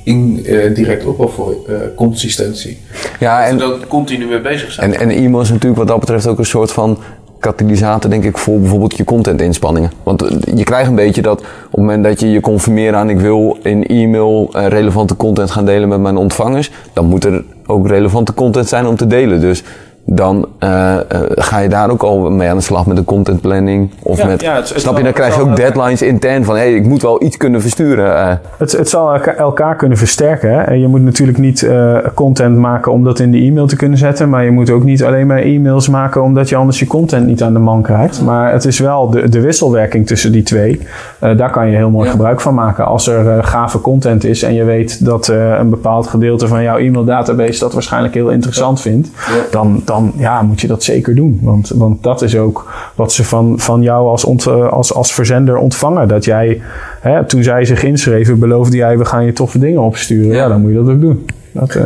in, uh, direct ook wel voor uh, consistentie. Ja, en dat continu mee bezig zijn. En, en e-mail is natuurlijk wat dat betreft ook een soort van katalysator, denk ik, voor bijvoorbeeld je content-inspanningen. Want je krijgt een beetje dat op het moment dat je je conformeert aan ik wil in e-mail relevante content gaan delen met mijn ontvangers, dan moet er ook relevante content zijn om te delen. Dus dan uh, uh, ga je daar ook al mee aan de slag met de content planning. Of Ja, met, ja, het- het snap je, dan krijg je ook deadlines intern van, hé, hey, ik moet wel iets kunnen versturen. eh. Het, het zal elka- elkaar kunnen versterken. Hè? En je moet natuurlijk niet eh, content maken om dat in de e-mail te kunnen zetten. Maar je moet ook niet alleen maar e-mails maken omdat je anders je content niet aan de man krijgt. Maar het is wel de, de wisselwerking tussen die twee. Eh, daar kan je heel mooi gebruik van maken. Als er eh, gave content is en je weet dat eh, een bepaald gedeelte van jouw e-mail database dat waarschijnlijk heel interessant vindt. Dan, dan ja, moet je dat zeker doen. Want, want dat is ook wat ze van, van jou als, ont, eh, als, als verzender ontvangen. Dat jij, hè, toen zij zich inschreven, beloofde jij, we gaan je toffe dingen opsturen. Ja, dan moet je dat ook doen. Dat, eh,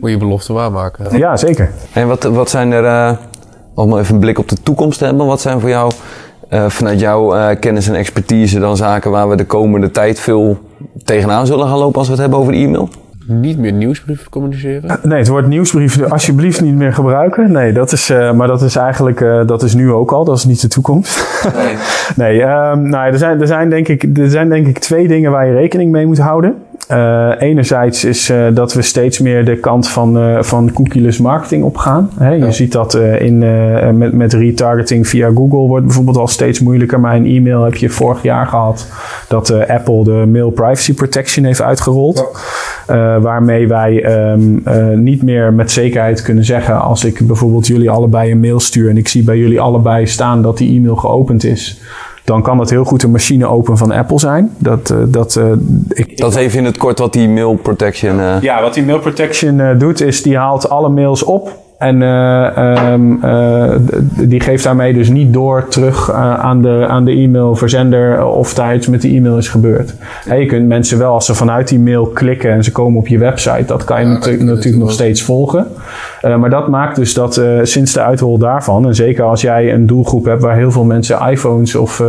Moet je belofte waarmaken. ja, zeker. En wat, wat zijn er, eh, om even een blik op de toekomst te hebben, wat zijn voor jou, eh, vanuit jouw eh, kennis en expertise, dan zaken waar we de komende tijd veel tegenaan zullen gaan lopen als we het hebben over e-mail? Niet meer nieuwsbrieven communiceren. Nee, het woord nieuwsbrief alsjeblieft niet meer gebruiken. Nee, dat is, eh, maar dat is eigenlijk, eh, dat is nu ook al. Dat is niet de toekomst. Nee, ehm, nou, ja, er, zijn, er, zijn denk ik, er zijn denk ik twee dingen waar je rekening mee moet houden. Eh, enerzijds is eh, dat we steeds meer de kant van, eh van cookieless marketing opgaan. Hè, je ziet dat eh, in, eh, met, met retargeting via Google wordt bijvoorbeeld al steeds moeilijker. Maar in e-mail heb je vorig jaar gehad dat eh, Apple de Mail Privacy Protection heeft uitgerold. Eh, waarmee wij ehm, eh, niet meer met zekerheid kunnen zeggen als ik bijvoorbeeld jullie allebei een mail stuur en ik zie bij jullie allebei staan dat die e-mail geopend is. Dan kan dat heel goed een machine open van Apple zijn. Dat, eh, dat, eh, ik, Dat is even in het kort wat die mail protection... eh, ja, wat die mail protection eh, doet, is die haalt alle mails op. En eh, d- die geeft daarmee dus niet door terug eh, aan de, aan de e-mailverzender of daar iets met die e-mail is gebeurd. Hè, je kunt mensen wel, als ze vanuit die mail klikken en ze komen op je website, dat kan je natu- natuurlijk nog steeds volgen. Maar dat maakt dus dat sinds de uitrol daarvan, en zeker als jij een doelgroep hebt waar heel veel mensen iPhones of,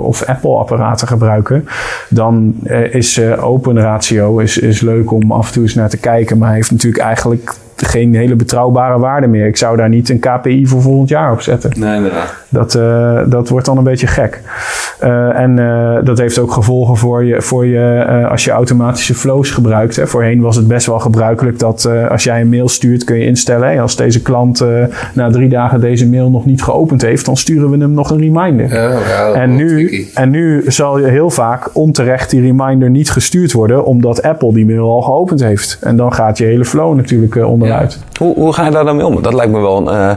of Apple-apparaten gebruiken, dan is open ratio is, is leuk om af en toe eens naar te kijken, maar heeft natuurlijk eigenlijk geen hele betrouwbare waarde meer. Ik zou daar niet een KPI voor volgend jaar op zetten. Nee, inderdaad. Dat, eh, dat wordt dan een beetje gek. Eh, en eh, dat heeft ook gevolgen voor je, voor je eh, als je automatische flows gebruikt. Hè. Voorheen was het best wel gebruikelijk dat eh, als jij een mail stuurt, kun je instellen. Hè, als deze klant eh, na drie dagen deze mail nog niet geopend heeft, dan sturen we hem nog een reminder. Ja, ja, En nu, en nu zal je heel vaak onterecht die reminder niet gestuurd worden, omdat Apple die mail al geopend heeft. En dan gaat je hele flow natuurlijk onderuit. Hoe, hoe ga je daar dan mee om? Dat lijkt me wel een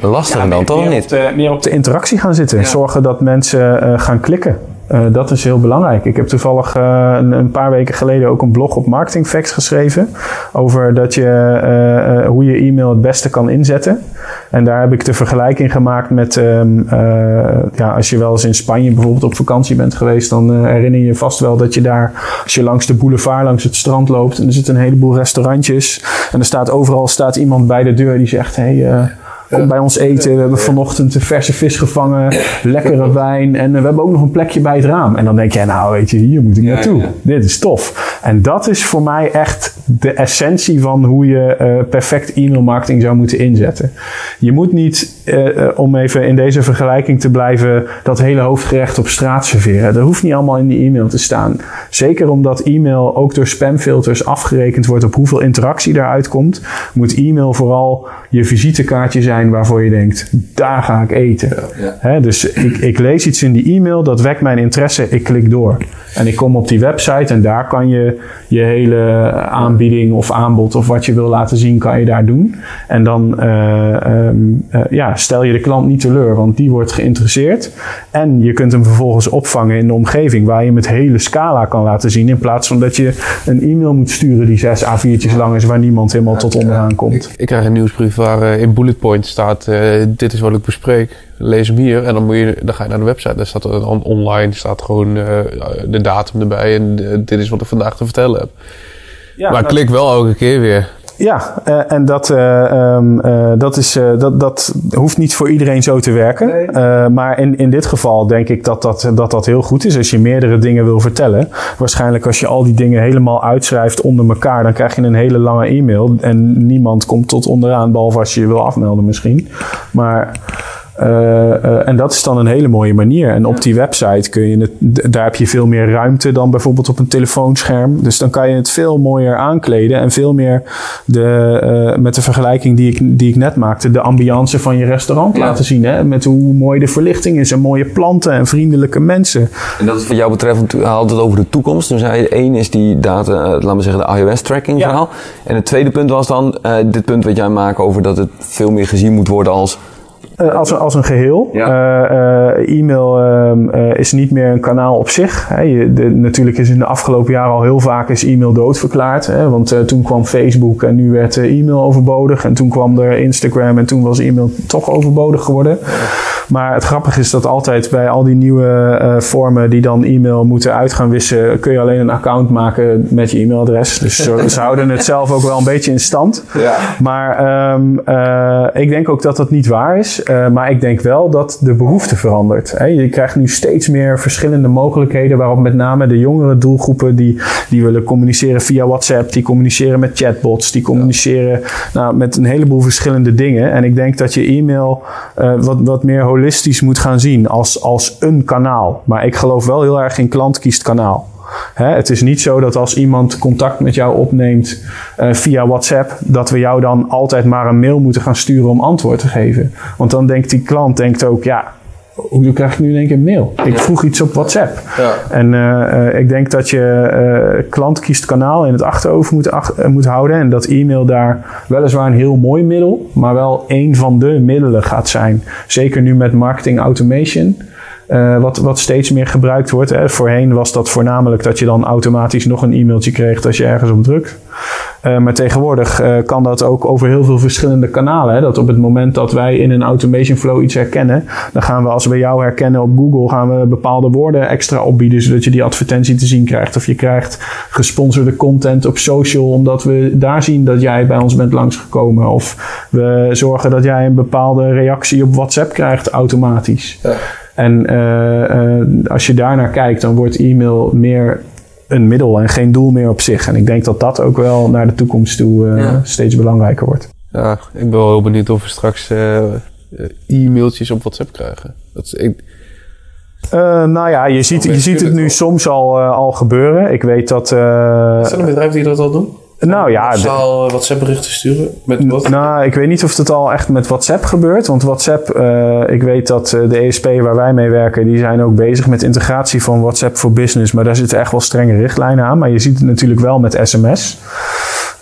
lastige dan, toch meer niet? Op de, meer op de interactie gaan zitten. Zorgen dat mensen eh, gaan klikken. Eh, dat is heel belangrijk. Ik heb toevallig eh, een, een paar weken geleden ook een blog op Marketing Facts geschreven. Over dat je, eh, eh, hoe je e-mail het beste kan inzetten. En daar heb ik de vergelijking gemaakt met... ehm, eh, ja, als je wel eens in Spanje bijvoorbeeld op vakantie bent geweest... dan herinner je je vast wel dat je daar... als je langs de boulevard, langs het strand loopt... en er zitten een heleboel restaurantjes... en er staat overal staat iemand bij de deur die zegt... Hey, eh, Kom bij ons eten. We hebben vanochtend een verse vis gevangen. Lekkere wijn. En eh, we hebben ook nog een plekje bij het raam. En dan denk je, nou weet je, hier moet ik naartoe. Dit is tof. En dat is voor mij echt de essentie van hoe je eh, perfect e-mail marketing zou moeten inzetten. Je moet niet, eh, om even in deze vergelijking te blijven, dat hele hoofdgerecht op straat serveren. Dat hoeft niet allemaal in die e-mail te staan. Zeker omdat e-mail ook door spamfilters afgerekend wordt op hoeveel interactie daaruit komt, moet e-mail vooral je visitekaartje zijn waarvoor je denkt, daar ga ik eten. Hè, dus ik, ik lees iets in die e-mail, dat wekt mijn interesse, ik klik door. En ik kom op die website en daar kan je je hele aanbieding of aanbod of wat je wil laten zien, kan je daar doen. En dan eh, ehm, eh, ja, stel je de klant niet teleur, want die wordt geïnteresseerd. En je kunt hem vervolgens opvangen in de omgeving waar je hem het hele scala kan laten zien. In plaats van dat je een e-mail moet sturen die zes A4'tjes lang is waar niemand helemaal tot onderaan komt. Ik krijg een nieuwsbrief waar eh, in bullet points staat: dit is wat ik bespreek. Lees hem hier. En dan, moet je, dan ga je naar de website. Daar staat er dan online staat gewoon eh, de datum erbij. En eh, dit is wat ik vandaag te vertellen heb. Ja, maar ik nou- klik wel elke keer weer. Ja, eh, en dat, eh, ehm, eh, dat, is, eh, dat, dat hoeft niet voor iedereen zo te werken. Eh, maar in, in dit geval denk ik dat dat, dat dat heel goed is. Als je meerdere dingen wil vertellen. Waarschijnlijk als je al die dingen helemaal uitschrijft onder elkaar. Dan krijg je een hele lange e-mail. En niemand komt tot onderaan. Behalve als je je wil afmelden misschien. Maar Uh, uh, en dat is dan een hele mooie manier. En op die website kun je het, daar heb je veel meer ruimte dan bijvoorbeeld op een telefoonscherm. Dus dan kan je het veel mooier aankleden en veel meer de, uh, met de vergelijking die ik, die ik net maakte, de ambiance van je restaurant ja. laten zien. Hè? Met hoe mooi de verlichting is en mooie planten en vriendelijke mensen. En dat is wat jou betreft, we hadden het over de toekomst. Toen zei je, één is die data, laten we zeggen, de iOS-tracking ja. verhaal. En het tweede punt was dan dit punt wat jij maakt over dat het veel meer gezien moet worden als uh, als, een, als een geheel. Ja. Uh, e-mail ehm, is niet meer een kanaal op zich. Hè. Je, de, natuurlijk is in de afgelopen jaren al heel vaak is e-mail doodverklaard. Hè. Want toen kwam Facebook en nu werd e-mail overbodig. En toen kwam er Instagram en toen was e-mail toch overbodig geworden. Maar het grappige is dat altijd bij al die nieuwe vormen die dan e-mail moeten uit gaan wissen, kun je alleen een account maken met je e-mailadres. Dus ze houden het zelf ook wel een beetje in stand. Ja. Maar um, uh, ik denk ook dat dat niet waar is. Uh, maar ik denk wel dat de behoefte verandert. Hè. Je krijgt nu steeds meer verschillende mogelijkheden waarop met name de jongere doelgroepen die, die willen communiceren via WhatsApp, die communiceren met chatbots, die communiceren nou, met een heleboel verschillende dingen. En ik denk dat je e-mail wat, wat meer holistisch moet gaan zien als, als een kanaal. Maar ik geloof wel heel erg in klant kiest kanaal. Hè, het is niet zo dat als iemand contact met jou opneemt uh, via WhatsApp, dat we jou dan altijd maar een mail moeten gaan sturen om antwoord te geven. Want dan denkt die klant denkt ook, ja, hoe krijg ik nu in één keer een mail? Ik vroeg iets op WhatsApp. Ja. En uh, ik denk dat je uh, klant kiest kanaal in het achterhoofd moet, ach moet houden. En dat e-mail daar weliswaar een heel mooi middel, maar wel een van de middelen gaat zijn. Zeker nu met marketing automation. Uh, wat, wat steeds meer gebruikt wordt. Hè. Voorheen was dat voornamelijk dat je dan automatisch nog een e-mailtje kreeg als je ergens op drukt. Uh, maar tegenwoordig uh, kan dat ook over heel veel verschillende kanalen. Hè. Dat op het moment dat wij in een automation flow iets herkennen, dan gaan we als we jou herkennen op Google, gaan we bepaalde woorden extra opbieden, zodat je die advertentie te zien krijgt. Of je krijgt gesponsorde content op social, omdat we daar zien dat jij bij ons bent langsgekomen. Of we zorgen dat jij een bepaalde reactie op WhatsApp krijgt automatisch. En uh, uh, als je daarnaar kijkt, dan wordt e-mail meer een middel en geen doel meer op zich. En ik denk dat dat ook wel naar de toekomst toe uh, ja. steeds belangrijker wordt. Ja, ik ben wel heel benieuwd of we straks e-mailtjes op WhatsApp krijgen. Dat is, ik... nou ja, je ziet, je ziet het nu soms al, al gebeuren. Ik weet dat... Zijn er bedrijven die dat al doen? Nou ja. Zal WhatsApp berichten sturen? Met wat? Nou, ik weet niet of het al echt met WhatsApp gebeurt. Want WhatsApp, uh, ik weet dat de ESP waar wij mee werken, die zijn ook bezig met integratie van WhatsApp voor Business. Maar daar zitten echt wel strenge richtlijnen aan. Maar je ziet het natuurlijk wel met sms.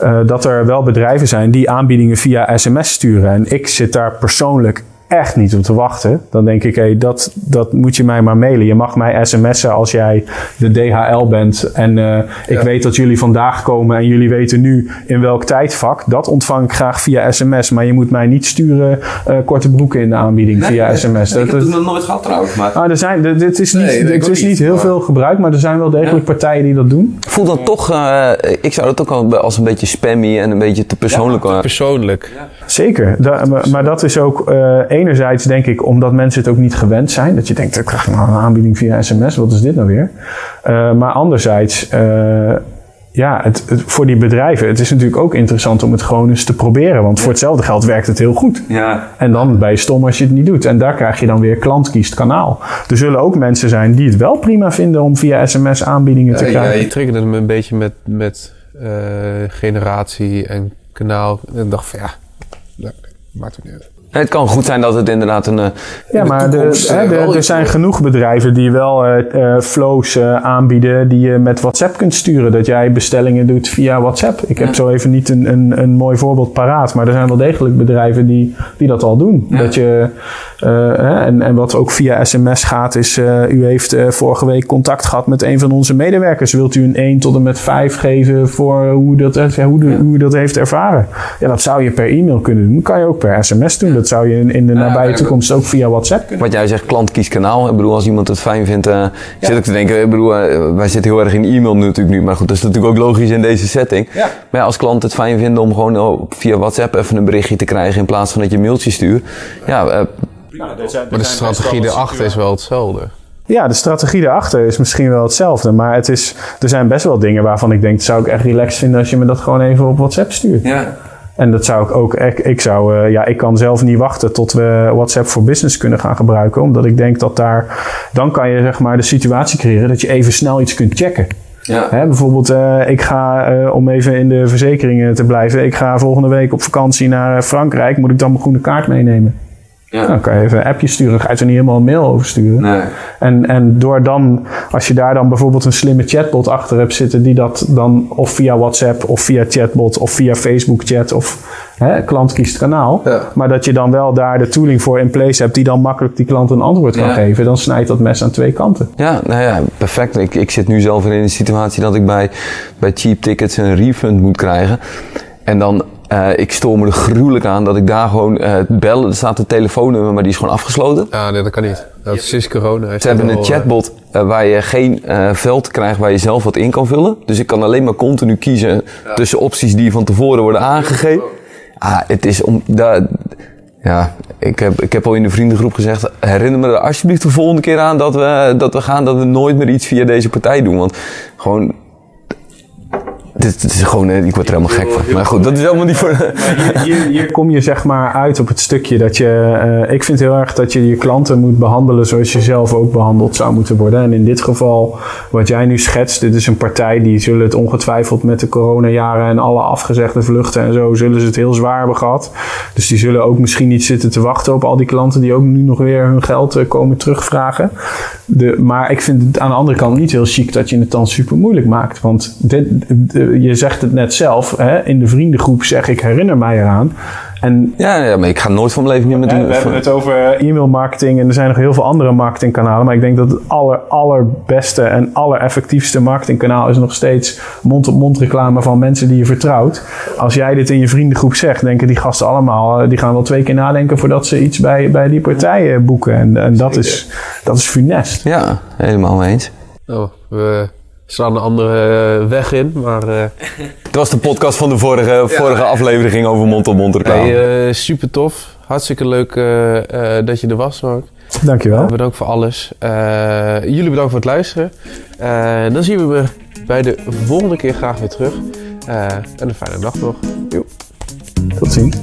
Uh, dat er wel bedrijven zijn die aanbiedingen via sms sturen. En ik zit daar persoonlijk echt niet op te wachten. Dan denk ik, hé, hey, dat, dat moet je mij maar mailen. Je mag mij sms'en als jij de DHL bent. En uh, ik ja. weet dat jullie vandaag komen en jullie weten nu in welk tijdvak. Dat ontvang ik graag via sms. Maar je moet mij niet sturen uh, korte broeken in de aanbieding nee, via nee, sms. Nee, dat, ik heb het nog nooit gehad trouwens. Maar... Ah, er zijn, dit is niet, nee, dit is niet heel maar... veel gebruikt, maar er zijn wel degelijk ja. partijen die dat doen. Voel dan toch, uh, ik zou dat ook al als een beetje spammy en een beetje te persoonlijk. Ja, te persoonlijk. Zeker, da, maar, maar, dat is ook enerzijds denk ik omdat mensen het ook niet gewend zijn. Dat je denkt, ik krijg nou een aanbieding via sms, wat is dit nou weer? Uh, maar anderzijds, uh, ja, het, het, voor die bedrijven, het is natuurlijk ook interessant om het gewoon eens te proberen. Want voor hetzelfde geld werkt het heel goed. Ja. En dan ben je stom als je het niet doet. En daar krijg je dan weer klant kiest kanaal. Er zullen ook mensen zijn die het wel prima vinden om via sms aanbiedingen te krijgen. Ja, je triggerde hem een beetje met, met uh, generatie en kanaal. En dacht van ja, maakt het niet uit. Het kan goed zijn dat het inderdaad een. Ja, maar de, de, er zijn genoeg bedrijven die wel uh, flows uh, aanbieden die je met WhatsApp kunt sturen. Dat jij bestellingen doet via WhatsApp. Ik heb zo even niet een, een, een mooi voorbeeld paraat, maar er zijn wel degelijk bedrijven die, die dat al doen. Ja. Dat je, hè, en, en wat ook via sms gaat, is: u heeft vorige week contact gehad met een van onze medewerkers. Wilt u een 1 tot en met 5 geven voor hoe, dat, hoe, de, hoe u dat heeft ervaren? Ja, dat zou je per e-mail kunnen doen. Dat kan je ook per sms doen. Dat zou je in, in de nabije toekomst ook via WhatsApp kunnen. Wat jij zegt, klant kies kanaal. Ik bedoel, als iemand het fijn vindt, uh, ja. zit ik te denken, ik bedoel, uh, wij zitten heel erg in e-mail natuurlijk nu, maar goed, dat is natuurlijk ook logisch in deze setting. Ja. Maar ja, als klant het fijn vindt om gewoon oh, via WhatsApp even een berichtje te krijgen in plaats van dat je een mailtje stuurt. Ja, uh, nou, er zijn, er maar de strategie erachter is wel hetzelfde. Ja, de strategie erachter is misschien wel hetzelfde. Maar het is, er zijn best wel dingen waarvan ik denk... zou ik echt relaxed vinden als je me dat gewoon even op WhatsApp stuurt. Ja. En dat zou ik ook, ik, ik zou, eh, ja, ik kan zelf niet wachten tot we WhatsApp voor Business kunnen gaan gebruiken. Omdat ik denk dat daar, dan kan je zeg maar de situatie creëren dat je even snel iets kunt checken. Ja. Hè, bijvoorbeeld, eh, ik ga, eh, om even in de verzekeringen te blijven, ik ga volgende week op vakantie naar Frankrijk. Moet ik dan mijn groene kaart meenemen? Ja. Dan kan je even een appje sturen. Dan ga je er niet helemaal een mail over sturen. Nee. En, en door dan, als je daar dan bijvoorbeeld een slimme chatbot achter hebt zitten, die dat dan of via WhatsApp of via chatbot of via Facebook chat of hè, klant kiest kanaal. Ja. Maar dat je dan wel daar de tooling voor in place hebt die dan makkelijk die klant een antwoord kan Ja. geven, dan snijdt dat mes aan twee kanten. Ja, nou ja, perfect. Ik, ik zit nu zelf in de situatie dat ik bij, bij cheap tickets een refund moet krijgen. En dan, eh, ik stoor me er gruwelijk aan dat ik daar gewoon eh, bellen. Er staat een telefoonnummer, maar die is gewoon afgesloten. Ja, nee, dat kan niet. Dat is sinds corona. Ze hebben een eh, chatbot waar je geen eh, veld krijgt waar je zelf wat in kan vullen. Dus ik kan alleen maar continu kiezen tussen opties die van tevoren worden aangegeven. Ah, het is om... Daar, ja, ik heb, ik heb al in de vriendengroep gezegd, herinner me er alsjeblieft de volgende keer aan dat we, dat we gaan, dat we nooit meer iets via deze partij doen. Want gewoon, dit, dit is gewoon, ik word er helemaal gek van. Maar goed, dat is helemaal niet voor... Hier, hier, hier kom je zeg maar uit op het stukje dat je. eh, ik vind heel erg dat je je klanten moet behandelen zoals je zelf ook behandeld zou moeten worden. En in dit geval, wat jij nu schetst, dit is een partij die zullen het ongetwijfeld met de coronajaren en alle afgezegde vluchten en zo, zullen ze het heel zwaar hebben gehad. Dus die zullen ook misschien niet zitten te wachten op al die klanten die ook nu nog weer hun geld eh, komen terugvragen. De, maar ik vind het aan de andere kant niet heel chic dat je het dan super moeilijk maakt. Want je zegt het net zelf, hè, in de vriendengroep zeg ik herinner mij eraan. En Ja, ja, maar ik ga nooit van mijn leven meer met hè, we hebben het over e-mail marketing en er zijn nog heel veel andere marketingkanalen. Maar ik denk dat het aller, allerbeste en allereffectiefste marketingkanaal is nog steeds mond-op-mond reclame van mensen die je vertrouwt. Als jij dit in je vriendengroep zegt, denken die gasten allemaal, eh, die gaan wel twee keer nadenken voordat ze iets bij, bij die partijen boeken. En, en dat, is, dat is funest. Ja, helemaal mee eens. Oh, we slaan een andere eh, weg in, maar... eh Het was de podcast van de vorige, vorige aflevering ging over mond-op-mond reclame. hey, eh, super tof. Hartstikke leuk eh, eh, dat je er was, Mark. Dankjewel. Bedankt voor alles. Eh, jullie bedankt voor het luisteren. Eh, dan zien we weer bij de volgende keer graag weer terug. Eh, en een fijne dag nog. Joep. Tot ziens.